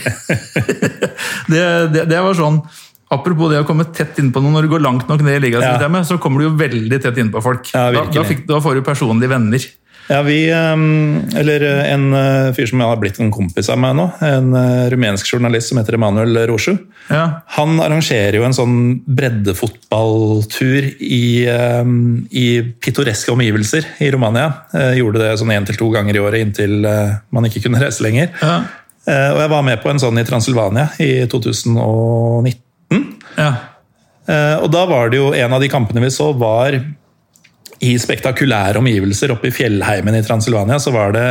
det, det, det var sånn Apropos det å komme tett innpå noen når du går langt nok ned i ligasystemet, ja. så kommer du jo veldig tett innpå folk. Ja, da, da, fikk, da, får du personlige venner. Ja, vi, ehm, eller en eh, fyr som har blitt en kompis av meg nå, en eh, rumensk journalist som heter Emanuel Rosju. Ja. Han arrangerer jo en sånn breddefotballtur i, ehm, i pittoreske omgivelser i Romania. Jeg gjorde det sånn én til to ganger i året inntil eh, man ikke kunne reise lenger. Ja. Og jeg var med på en sånn i Transilvania i 2019. Ja. Og da var det jo En av de kampene vi så, var i spektakulære omgivelser oppe i fjellheimen i Transilvania. Så var det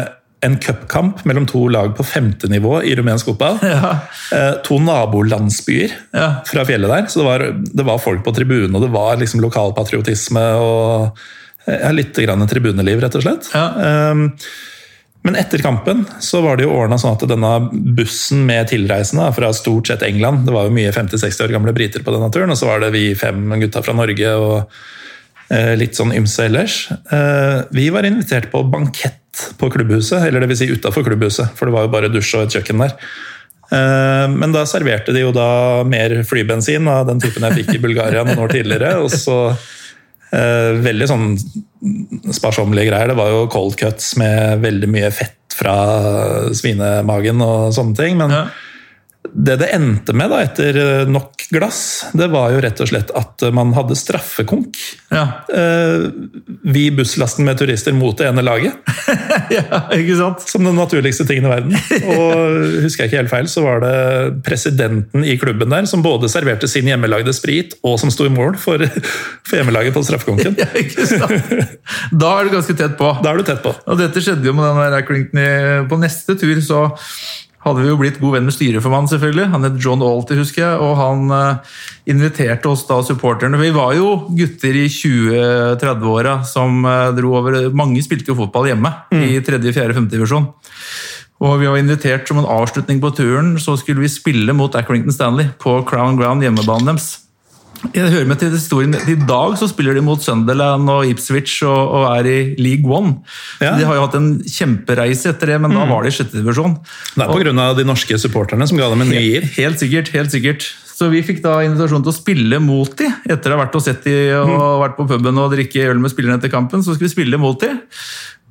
en cupkamp mellom to lag på femte nivå i rumensk fotball. Ja. Uh, to nabolandsbyer ja. fra fjellet der. Så det var, det var folk på tribunen, og det var liksom lokalpatriotisme og ja, litt grann tribuneliv, rett og slett. Ja. Um, men etter kampen så var det jo ordna sånn at denne bussen med tilreisende fra stort sett England Det var jo mye 50-60 år gamle briter på denne turen, og så var det vi fem gutta fra Norge og eh, litt sånn ymse ellers. Eh, vi var invitert på bankett på klubbhuset, eller dvs. Si utafor klubbhuset, for det var jo bare dusj og et kjøkken der. Eh, men da serverte de jo da mer flybensin av den typen jeg fikk i Bulgaria noen år tidligere. og så Eh, veldig sånn sparsommelige greier. Det var jo cold cuts med veldig mye fett fra svinemagen og sånne ting. Men ja det det endte med da, etter eh, nok glass, det var jo rett og slett at man hadde straffekonk. Ja. Eh, vi busslasten med turister mot det ene laget. ja, ikke sant? Som den naturligste tingen i verden. Og husker jeg ikke helt feil, så var det presidenten i klubben der som både serverte sin hjemmelagde sprit, og som sto i mål for, for hjemmelaget på straffekonken. ja, ikke sant? Da er du ganske tett på. Da er du tett på. Og dette skjedde jo med den der Clinton på neste tur, så hadde vi jo blitt god venn med styreformannen, selvfølgelig. Han het John Alty, husker jeg. Og han uh, inviterte oss da, supporterne. Vi var jo gutter i 20-30-åra som uh, dro over Mange spilte jo fotball hjemme mm. i 3., 4., 5. divisjon. Og vi var invitert som en avslutning på turen, så skulle vi spille mot Accrington Stanley på Crown Ground, hjemmebanen deres. Jeg hører med til historien. I dag så spiller de mot Sunderland og Ipswich og, og er i League One. Ja. De har jo hatt en kjempereise etter det, men mm. da var de i sjette divisjon. Det er pga. de norske supporterne som ga dem en ny giv? Helt, helt sikkert. helt sikkert. Så vi fikk da invitasjon til å spille mot de, etter å ha vært og sett de og mm. vært på puben og drikke øl med spillerne etter kampen. Så skulle vi spille mot de.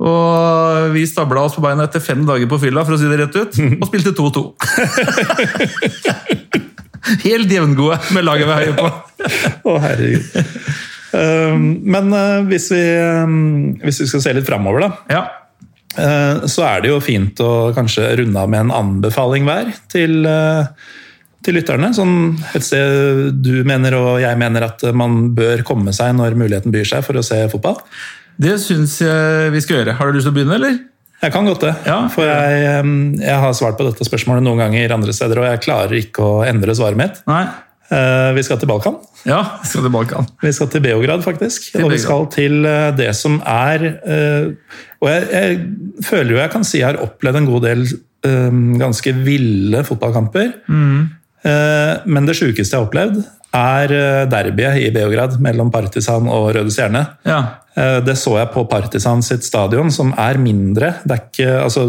Og vi stabla oss på beina etter fem dager på fylla, for å si det rett ut, og spilte 2-2. Helt jevngode med laget vi heier på. Å, herregud. Um, men uh, hvis, vi, um, hvis, vi, skal se litt framover, da. Ja. Uh, så er det jo fint å kanskje runde av med en anbefaling hver til, uh, til lytterne. Sånn et sted du mener og jeg mener at man bør komme seg når muligheten byr seg for å se fotball. Det syns jeg vi skal gjøre. Har du lyst til å begynne, eller? Jeg kan godt det. Ja. For jeg, jeg, har svart på dette spørsmålet noen ganger andre steder, og jeg klarer ikke å endre svaret mitt. Nei. Eh, vi skal til Balkan. Ja, vi skal til Balkan. Vi skal til Beograd, faktisk. Til og vi skal til eh, det som er eh, Og jeg, jeg, føler jo jeg kan si jeg har opplevd en god del ganske ville fotballkamper. Mm. Men det sjukeste jeg har opplevd, er derbyet i Beograd mellom Partisan og Røde Stjerne. Ja. Eh, det så jeg på Partisan sitt stadion, som er mindre. Det er ikke, altså,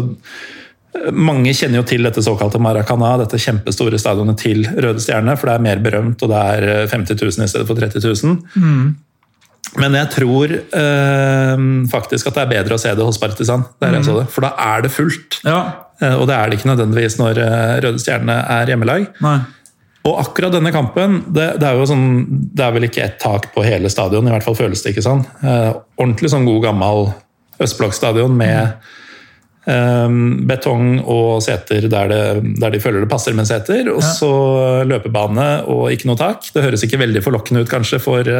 mange kjenner jo til dette såkalte Maracana, dette kjempestore stadionet til Røde Stjerne, for det er mer berømt, og det er 50 eh, 000 i stedet for 30 000. Mm. Men jeg tror eh, faktisk at det er bedre å se det hos Partisan, der jeg mm. så det, for da er det fullt. Ja. Eh, og det er det ikke nødvendigvis når Røde Stjerne er hjemmelag. Nei. Og akkurat denne kampen det, det, er jo sånn, det er vel ikke ett tak på hele stadion, i hvert fall føles det ikke sånn. Eh, ordentlig sånn god gammel østblokkstadion med eh, betong og seter der, det, der, de føler det passer med seter. Og så løpebane og ikke noe tak. Det høres ikke veldig forlokkende ut kanskje for,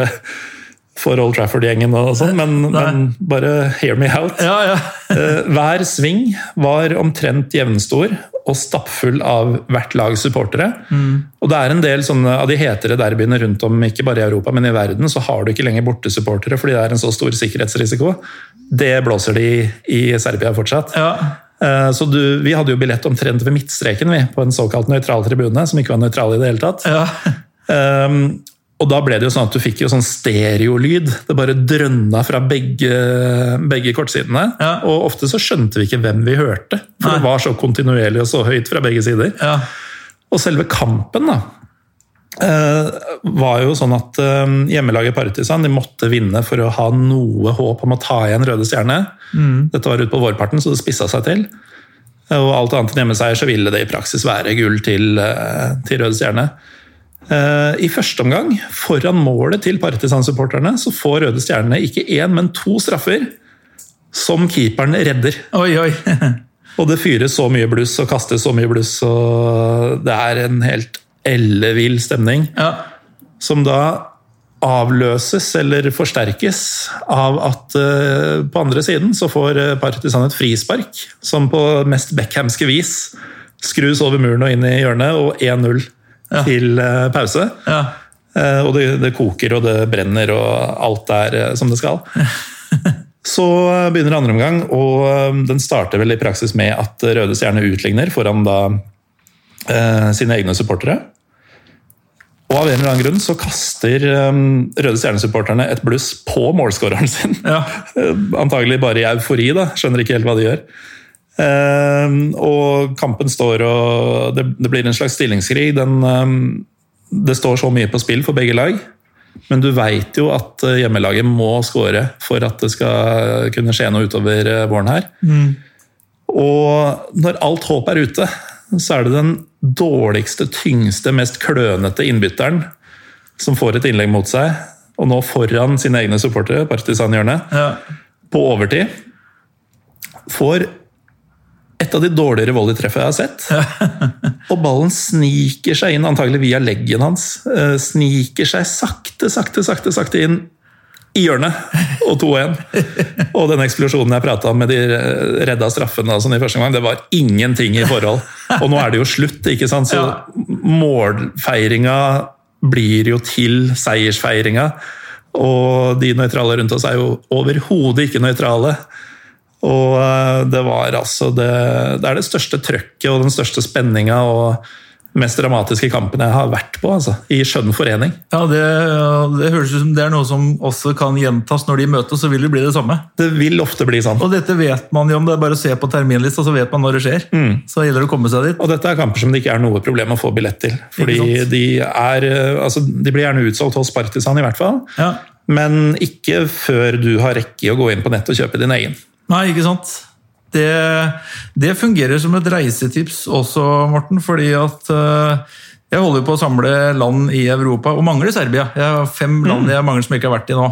for Old Trafford-gjengen, og sånn, men, men, bare hear me out. Ja, ja. uh, hver sving var omtrent jevnstor og stappfull av hvert lags supportere. Mm. Og det er en del sånne av de hetere derbyene rundt om, ikke bare i Europa, men i verden, så har du ikke lenger bortesupportere fordi det er en så stor sikkerhetsrisiko. Det blåser de i Serbia fortsatt. Ja. Eh, så du, Vi hadde jo billett omtrent ved midtstreken vi, på en såkalt nøytral tribune, som ikke var nøytral i det hele tatt. Ja. Um, og da ble det jo sånn at du fikk jo sånn stereolyd. Det bare drønna fra begge, begge kortsidene. Ja. Og ofte så skjønte vi ikke hvem vi hørte, for Nei. det var så kontinuerlig og så høyt fra begge sider. Ja. Og selve kampen, da Eh, var jo sånn at eh, Hjemmelaget Partisan de måtte vinne for å ha noe håp om å ta igjen Røde Stjerne. Mm. Dette var ute på vårparten, så det spissa seg til. Eh, og alt annet enn hjemmeseier så ville det i praksis være gull til, til Røde Stjerne. I første omgang, foran målet til Partisan-supporterne, så får Røde Stjerne ikke én, men to straffer som keeperen redder. Oi, oi. Og det fyres så mye bluss og kastes så mye bluss, og det er en helt ellevill stemning. Ja. Som da avløses eller forsterkes av at uh, på andre siden så får Partisan et frispark, som på mest Beckhamske vis skrus over muren og inn i hjørnet, og 1-0 Ja. til uh, pause. Ja. Uh, og det, det koker og det brenner og alt er uh, som det skal. Så begynner andre omgang, og den starter vel i praksis med at Røde Stjerne utligner foran da sine egne supportere. Og av en eller annen grunn så kaster um, Røde Stjerne-supporterne et bluss på målskåreren sin. Ja. Antagelig bare i eufori, da. Skjønner ikke helt hva de gjør. Um, og kampen står og det, blir en slags stillingskrig. Den, um, det står så mye på spill for begge lag. Men du veit jo at hjemmelaget må skåre for at det skal kunne skje noe utover våren her. Mm. Og når alt håp er ute, så er det den dårligste, tyngste, mest klønete innbytteren som får et innlegg mot seg, og nå foran sine egne supportere, Partisan-hjørnet, Ja. på overtid, får et av de dårligere volleytreffene jeg har sett. og ballen sniker seg inn, antagelig via leggen hans. eh, Sniker seg sakte, sakte, sakte, sakte inn i hjørnet, og 2-1. Og den eksplosjonen jeg prata om med de redda straffene sånn i første gang, det var ingenting i forhold. Og nå er det jo slutt, ikke sant? så målfeiringa blir jo til seiersfeiringa. Og de nøytrale rundt oss er jo overhodet ikke nøytrale. Og eh, det var altså det, det er det største trøkket og den største spenninga og mest dramatiske kampen jeg har vært på, altså, i skjønn forening. Ja, det, det høres ut som det er noe som også kan gjentas når de møtes, så vil det bli det samme. Det vil ofte bli sånn. Og dette vet man jo om, det er bare å se på terminlista, så vet man når det skjer. Så gjelder det å komme seg dit. Og dette er kamper som det ikke er noe problem å få billett til. Fordi de, er, eh, altså, de blir gjerne utsolgt hos Partisan, i hvert fall. Ja. Men ikke før du har rekke å gå inn på nett og kjøpe din egen. Nei, ikke sant? Det, det fungerer som et reisetips også, Morten, fordi at eh, jeg holder på å samle land i Europa, og mangler Serbia. Jeg har fem land jeg mangler som jeg ikke har vært i nå.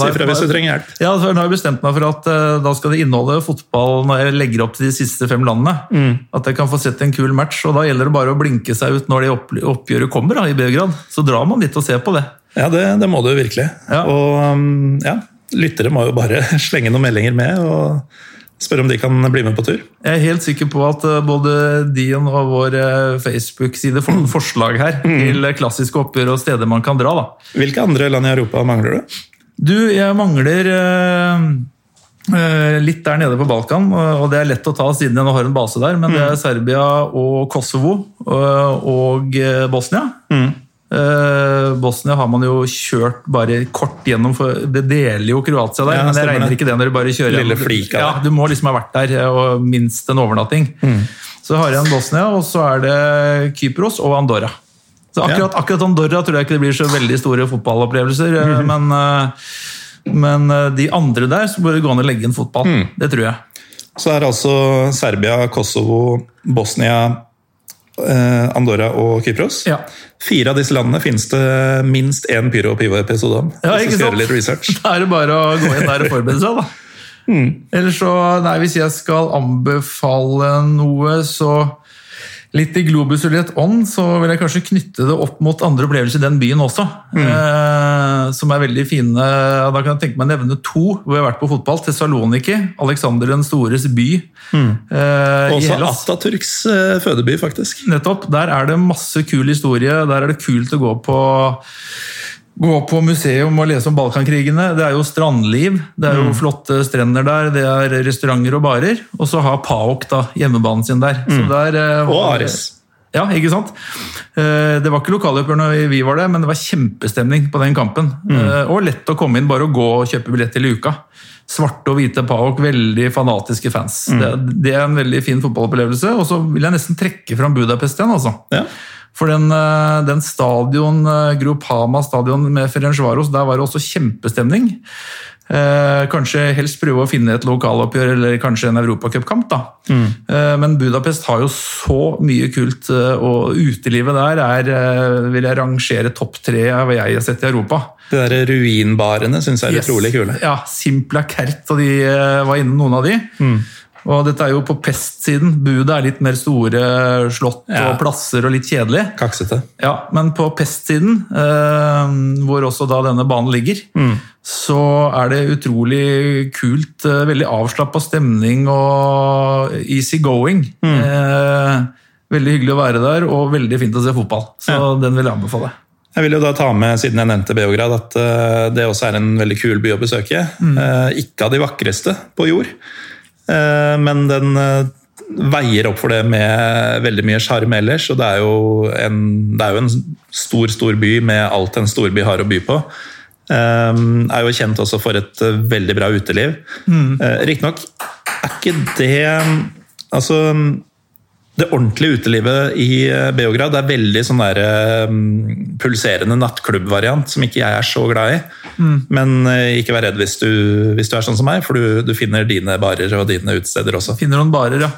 Si fra hvis du trenger hjelp. Ja, så har jeg bestemt meg for at uh, da skal det inneholde fotball når jeg legger opp til de siste fem landene. At jeg kan få sett en kul match, og da gjelder det bare å blinke seg ut når det opp, oppgjøret kommer da, i Beograd. Så drar man dit og ser på det. Ja, det, det må du virkelig. Ja. Og um, ja, lyttere må jo bare slenge noen meldinger med og spørre om de kan bli med på tur. Jeg er helt sikker på at eh, både din og vår eh, Facebook-side får noen forslag her til klassiske oppgjør og steder man kan dra. da. Hvilke andre land i Europa mangler du? Du, jeg mangler eh, eh, litt der nede på Balkan, og det er lett å ta siden jeg nå har en base der, men det er Serbia og Kosovo og, og eh, Bosnia. Eh, Bosnia har man jo kjørt bare kort gjennom, for det deler jo Kroatia der, Ja, men jeg regner det. ikke det når du bare kjører Lille flika, Ja, du må liksom ha vært der, eh, og minst en overnatting. Så har jeg en Bosnia, og så er det Kypros og Andorra. Så akkurat, akkurat Andorra tror jeg ikke det blir så veldig store fotballopplevelser, eh, men, eh, men eh, de andre der så bør det gå an å legge inn fotball. Det tror jeg. Så er altså Serbia, Kosovo, Bosnia, eh, Andorra og Kypros. Ja. Fire av disse landene finnes det minst én Pyro og Pivo-episode om. Ja, ikke sant? litt research. Da er det bare å gå inn der og forberede seg, da. Eller så, nei, Hvis jeg skal anbefale noe, så Litt i Globus Juliet ånd, så vil jeg kanskje knytte det opp mot andre opplevelser i den byen også. Eh, som er veldig fine. Da kan jeg tenke meg å nevne to hvor jeg har vært på fotball. Tessaloniki, Alexander den stores by. Eh, i Også. Atatürks eh, fødeby, faktisk. Nettopp. Der er det masse kul historie. Der er det kult å gå på Gå på museum og lese om Balkankrigene. Det er jo strandliv. Det er jo Mm. flotte strender der. Det er restauranter og barer. Og så har PAOK da hjemmebanen sin der. Så der eh, Mm. Og Ares. Ja, ikke sant? Eh, Det var ikke lokaloppgjør når vi var der, men det var kjempestemning på den kampen. Mm. Eh, Og lett å komme inn, bare å gå og kjøpe billett til uka. Svarte og hvite PAOK, veldig fanatiske fans. Mm. Det, det er en veldig fin fotballopplevelse. Og så vil jeg nesten trekke fram Budapest igjen, altså. Ja. For den, eh, den stadion, eh, Grupama stadion med Ferencvaros, der var det også kjempestemning. Eh, kanskje helst prøve å finne et lokaloppgjør eller kanskje en europacupkamp. da. Eh, men Budapest har jo så mye kult, eh, og utelivet der er, vil jeg rangere topp tre av hva jeg har sett i Europa. De der ruinbarene syns jeg er Yes. utrolig kule. Ja, Simpla Kert, og de var innom noen av de. Mm. Og dette er jo på pestsiden. Budet er litt mer store slott Ja. og plasser og litt kjedelig. Kaksete. Ja, men på pestsiden, eh, hvor også da denne banen ligger, så er det utrolig kult. Eh, veldig avslappa stemning og easy going. Eh, veldig hyggelig å være der, og veldig fint å se fotball. Så den vil jeg anbefale. Jeg vil jo da ta med, siden jeg nevnte Beograd, at eh, det også er en veldig kul by å besøke. Eh, ikke av de vakreste på jord, men den eh, veier opp for det med veldig mye sjarm ellers. Og det er, jo en, det er jo en stor, stor by med alt en storby har å by på. Eh, er jo kjent også for et eh, veldig bra uteliv. Eh, Riktignok er ikke det Altså det ordentlige utelivet i eh, Beograd er veldig sånn der, um, pulserende nattklubbvariant, som ikke jeg er så glad i. Men uh, ikke vær redd hvis du, hvis du er sånn som meg, for du, du finner dine barer og dine utesteder også. Finner noen barer, ja.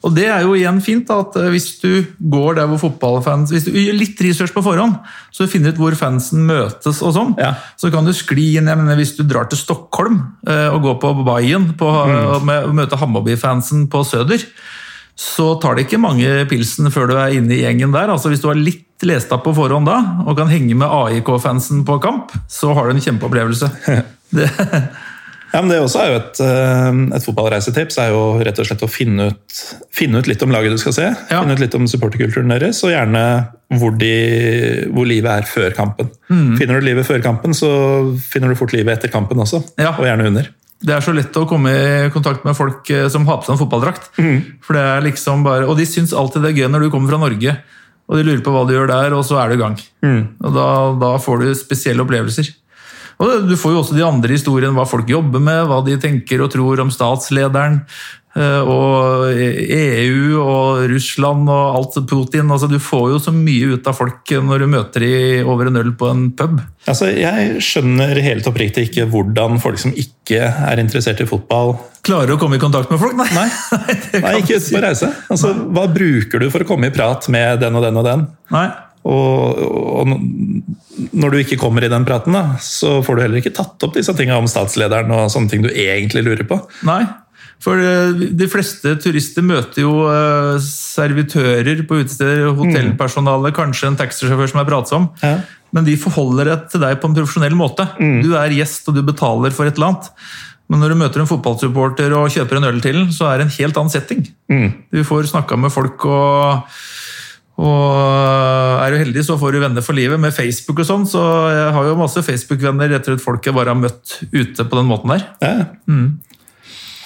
Og det er jo igjen fint at hvis du går der hvor fotballfans Hvis du gjør litt research på forhånd, så du finner ut hvor fansen møtes og sånn, Ja. så kan du skli inn jeg mener, Hvis du drar til Stockholm uh, og går på Bayern på, og med, og møter Hammarby-fansen på Søder, så tar det ikke mange pilsen før du er inne i gjengen der. Altså Hvis du har litt lest opp på forhånd da, og kan henge med AIK-fansen på kamp, så har du en kjempeopplevelse. Det, Ja, men Det også er jo et, eh, et fotballreisetips. er jo rett og slett å finne ut, finne ut litt om laget du skal se. Ja. Finne ut litt om supporterkulturen deres, og gjerne hvor, de, hvor livet er før kampen. Mm. Finner du livet før kampen, så finner du fort livet etter kampen også. Ja. Og gjerne under. Det er så lett å komme i kontakt med folk eh, som har på seg en fotballdrakt. For det er liksom bare, Og de syns alltid det er gøy når du kommer fra Norge, og de lurer på hva du gjør der, og så er du i gang. Og da, da får du spesielle opplevelser. Og Du får jo også de andre historiene, hva folk jobber med, hva de tenker og tror om statslederen. Eh, Og EU og Russland og alt Putin. altså Du får jo så mye ut av folk når du møter dem over en øl på en pub. Altså, Jeg skjønner helt oppriktig ikke hvordan folk som ikke er interessert i fotball Klarer å komme i kontakt med folk? Nei. Nei, Nei ikke ute på reise. Altså, Hva bruker du for å komme i prat med den og den og den? Nei. Og, og når du ikke kommer i den praten, da, så får du heller ikke tatt opp disse tingene om statslederen og sånne ting du egentlig lurer på. Nei, for eh, de fleste turister møter jo eh, servitører på utesteder, hotellpersonale, kanskje en taxisjåfør som er pratsom. Ja. Men de forholder seg til deg på en profesjonell måte. Du er gjest, og du betaler for et eller annet. Men når du møter en fotballsupporter og kjøper en øl til den, så er det en helt annen setting. Du får snakka med folk og og er du heldig, så får du venner for livet. Med Facebook og sånn, så jeg har jo masse Facebook-venner etter at folk jeg bare har møtt ute på den måten der. Ja. Ja,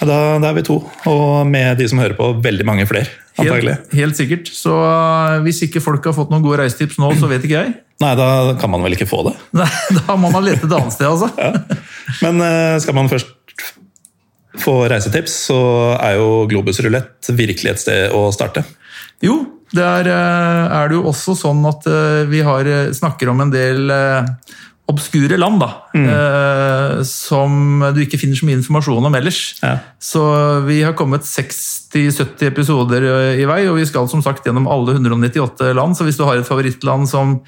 da, da er vi to, og med de som hører på, veldig mange flere. antagelig. Helt, helt sikkert. Så uh, hvis ikke folk har fått noen gode reisetips nå, så vet ikke jeg. Nei, da kan man vel ikke få det. Nei, da må man lete et annet sted, altså. Men eh, skal man først få reisetips, så er jo Globus rulett virkelig et sted å starte. Jo, der uh, er det jo også sånn at vi har, snakker om en del obskure land, da. uh, som du ikke finner så mye informasjon om ellers. Ja. Så vi har kommet 60-70 episoder uh, i vei, og vi skal som sagt gjennom alle 198 land. Så hvis du har et favorittland som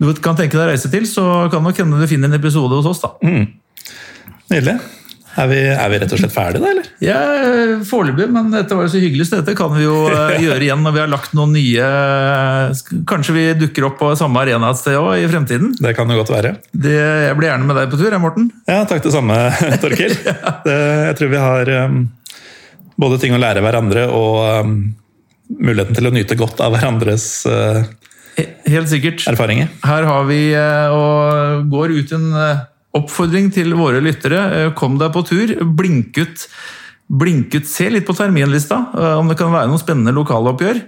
du kan tenke deg å reise til, så kan nok hende du finner en episode hos oss, da. Nydelig. Er vi, er vi rett og slett ferdige, da? eller? Ja, Foreløpig, men dette var jo så hyggelig, så dette kan vi jo eh, gjøre igjen når vi har lagt noen nye Kanskje vi dukker opp på samme arena et sted òg i fremtiden? Det kan jo godt være. Det, jeg blir gjerne med deg på tur, jeg, Morten. Ja, takk det samme, Torkil. det, jeg tror vi har um, både ting å lære hverandre og um, muligheten til å nyte godt av hverandres uh, Helt sikkert. erfaringer. Her har vi uh, og går ut en uh, oppfordring til våre lyttere. Uh, kom deg på tur. Blink ut. Blink ut. Se litt på terminlista om det kan være noen spennende lokaloppgjør.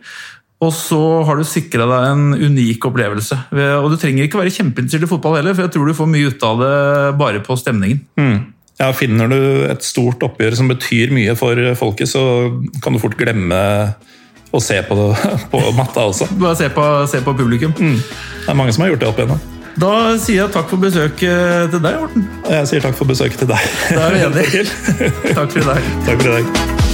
Og så har du sikra deg en unik opplevelse. Og du trenger ikke være kjempeinteressert i fotball heller, for jeg tror du får mye ut av det bare på stemningen. Mm. Ja, Finner du et stort oppgjør som betyr mye for folket, så kan du fort glemme å se på, det, på matta også. Bare se på, se på publikum. Mm. Det er mange som har gjort det opp igjennom. Da sier jeg takk for besøket til deg, Morten. Jeg sier takk for besøket til deg. Da er vi enige. takk for i dag. Takk for i dag.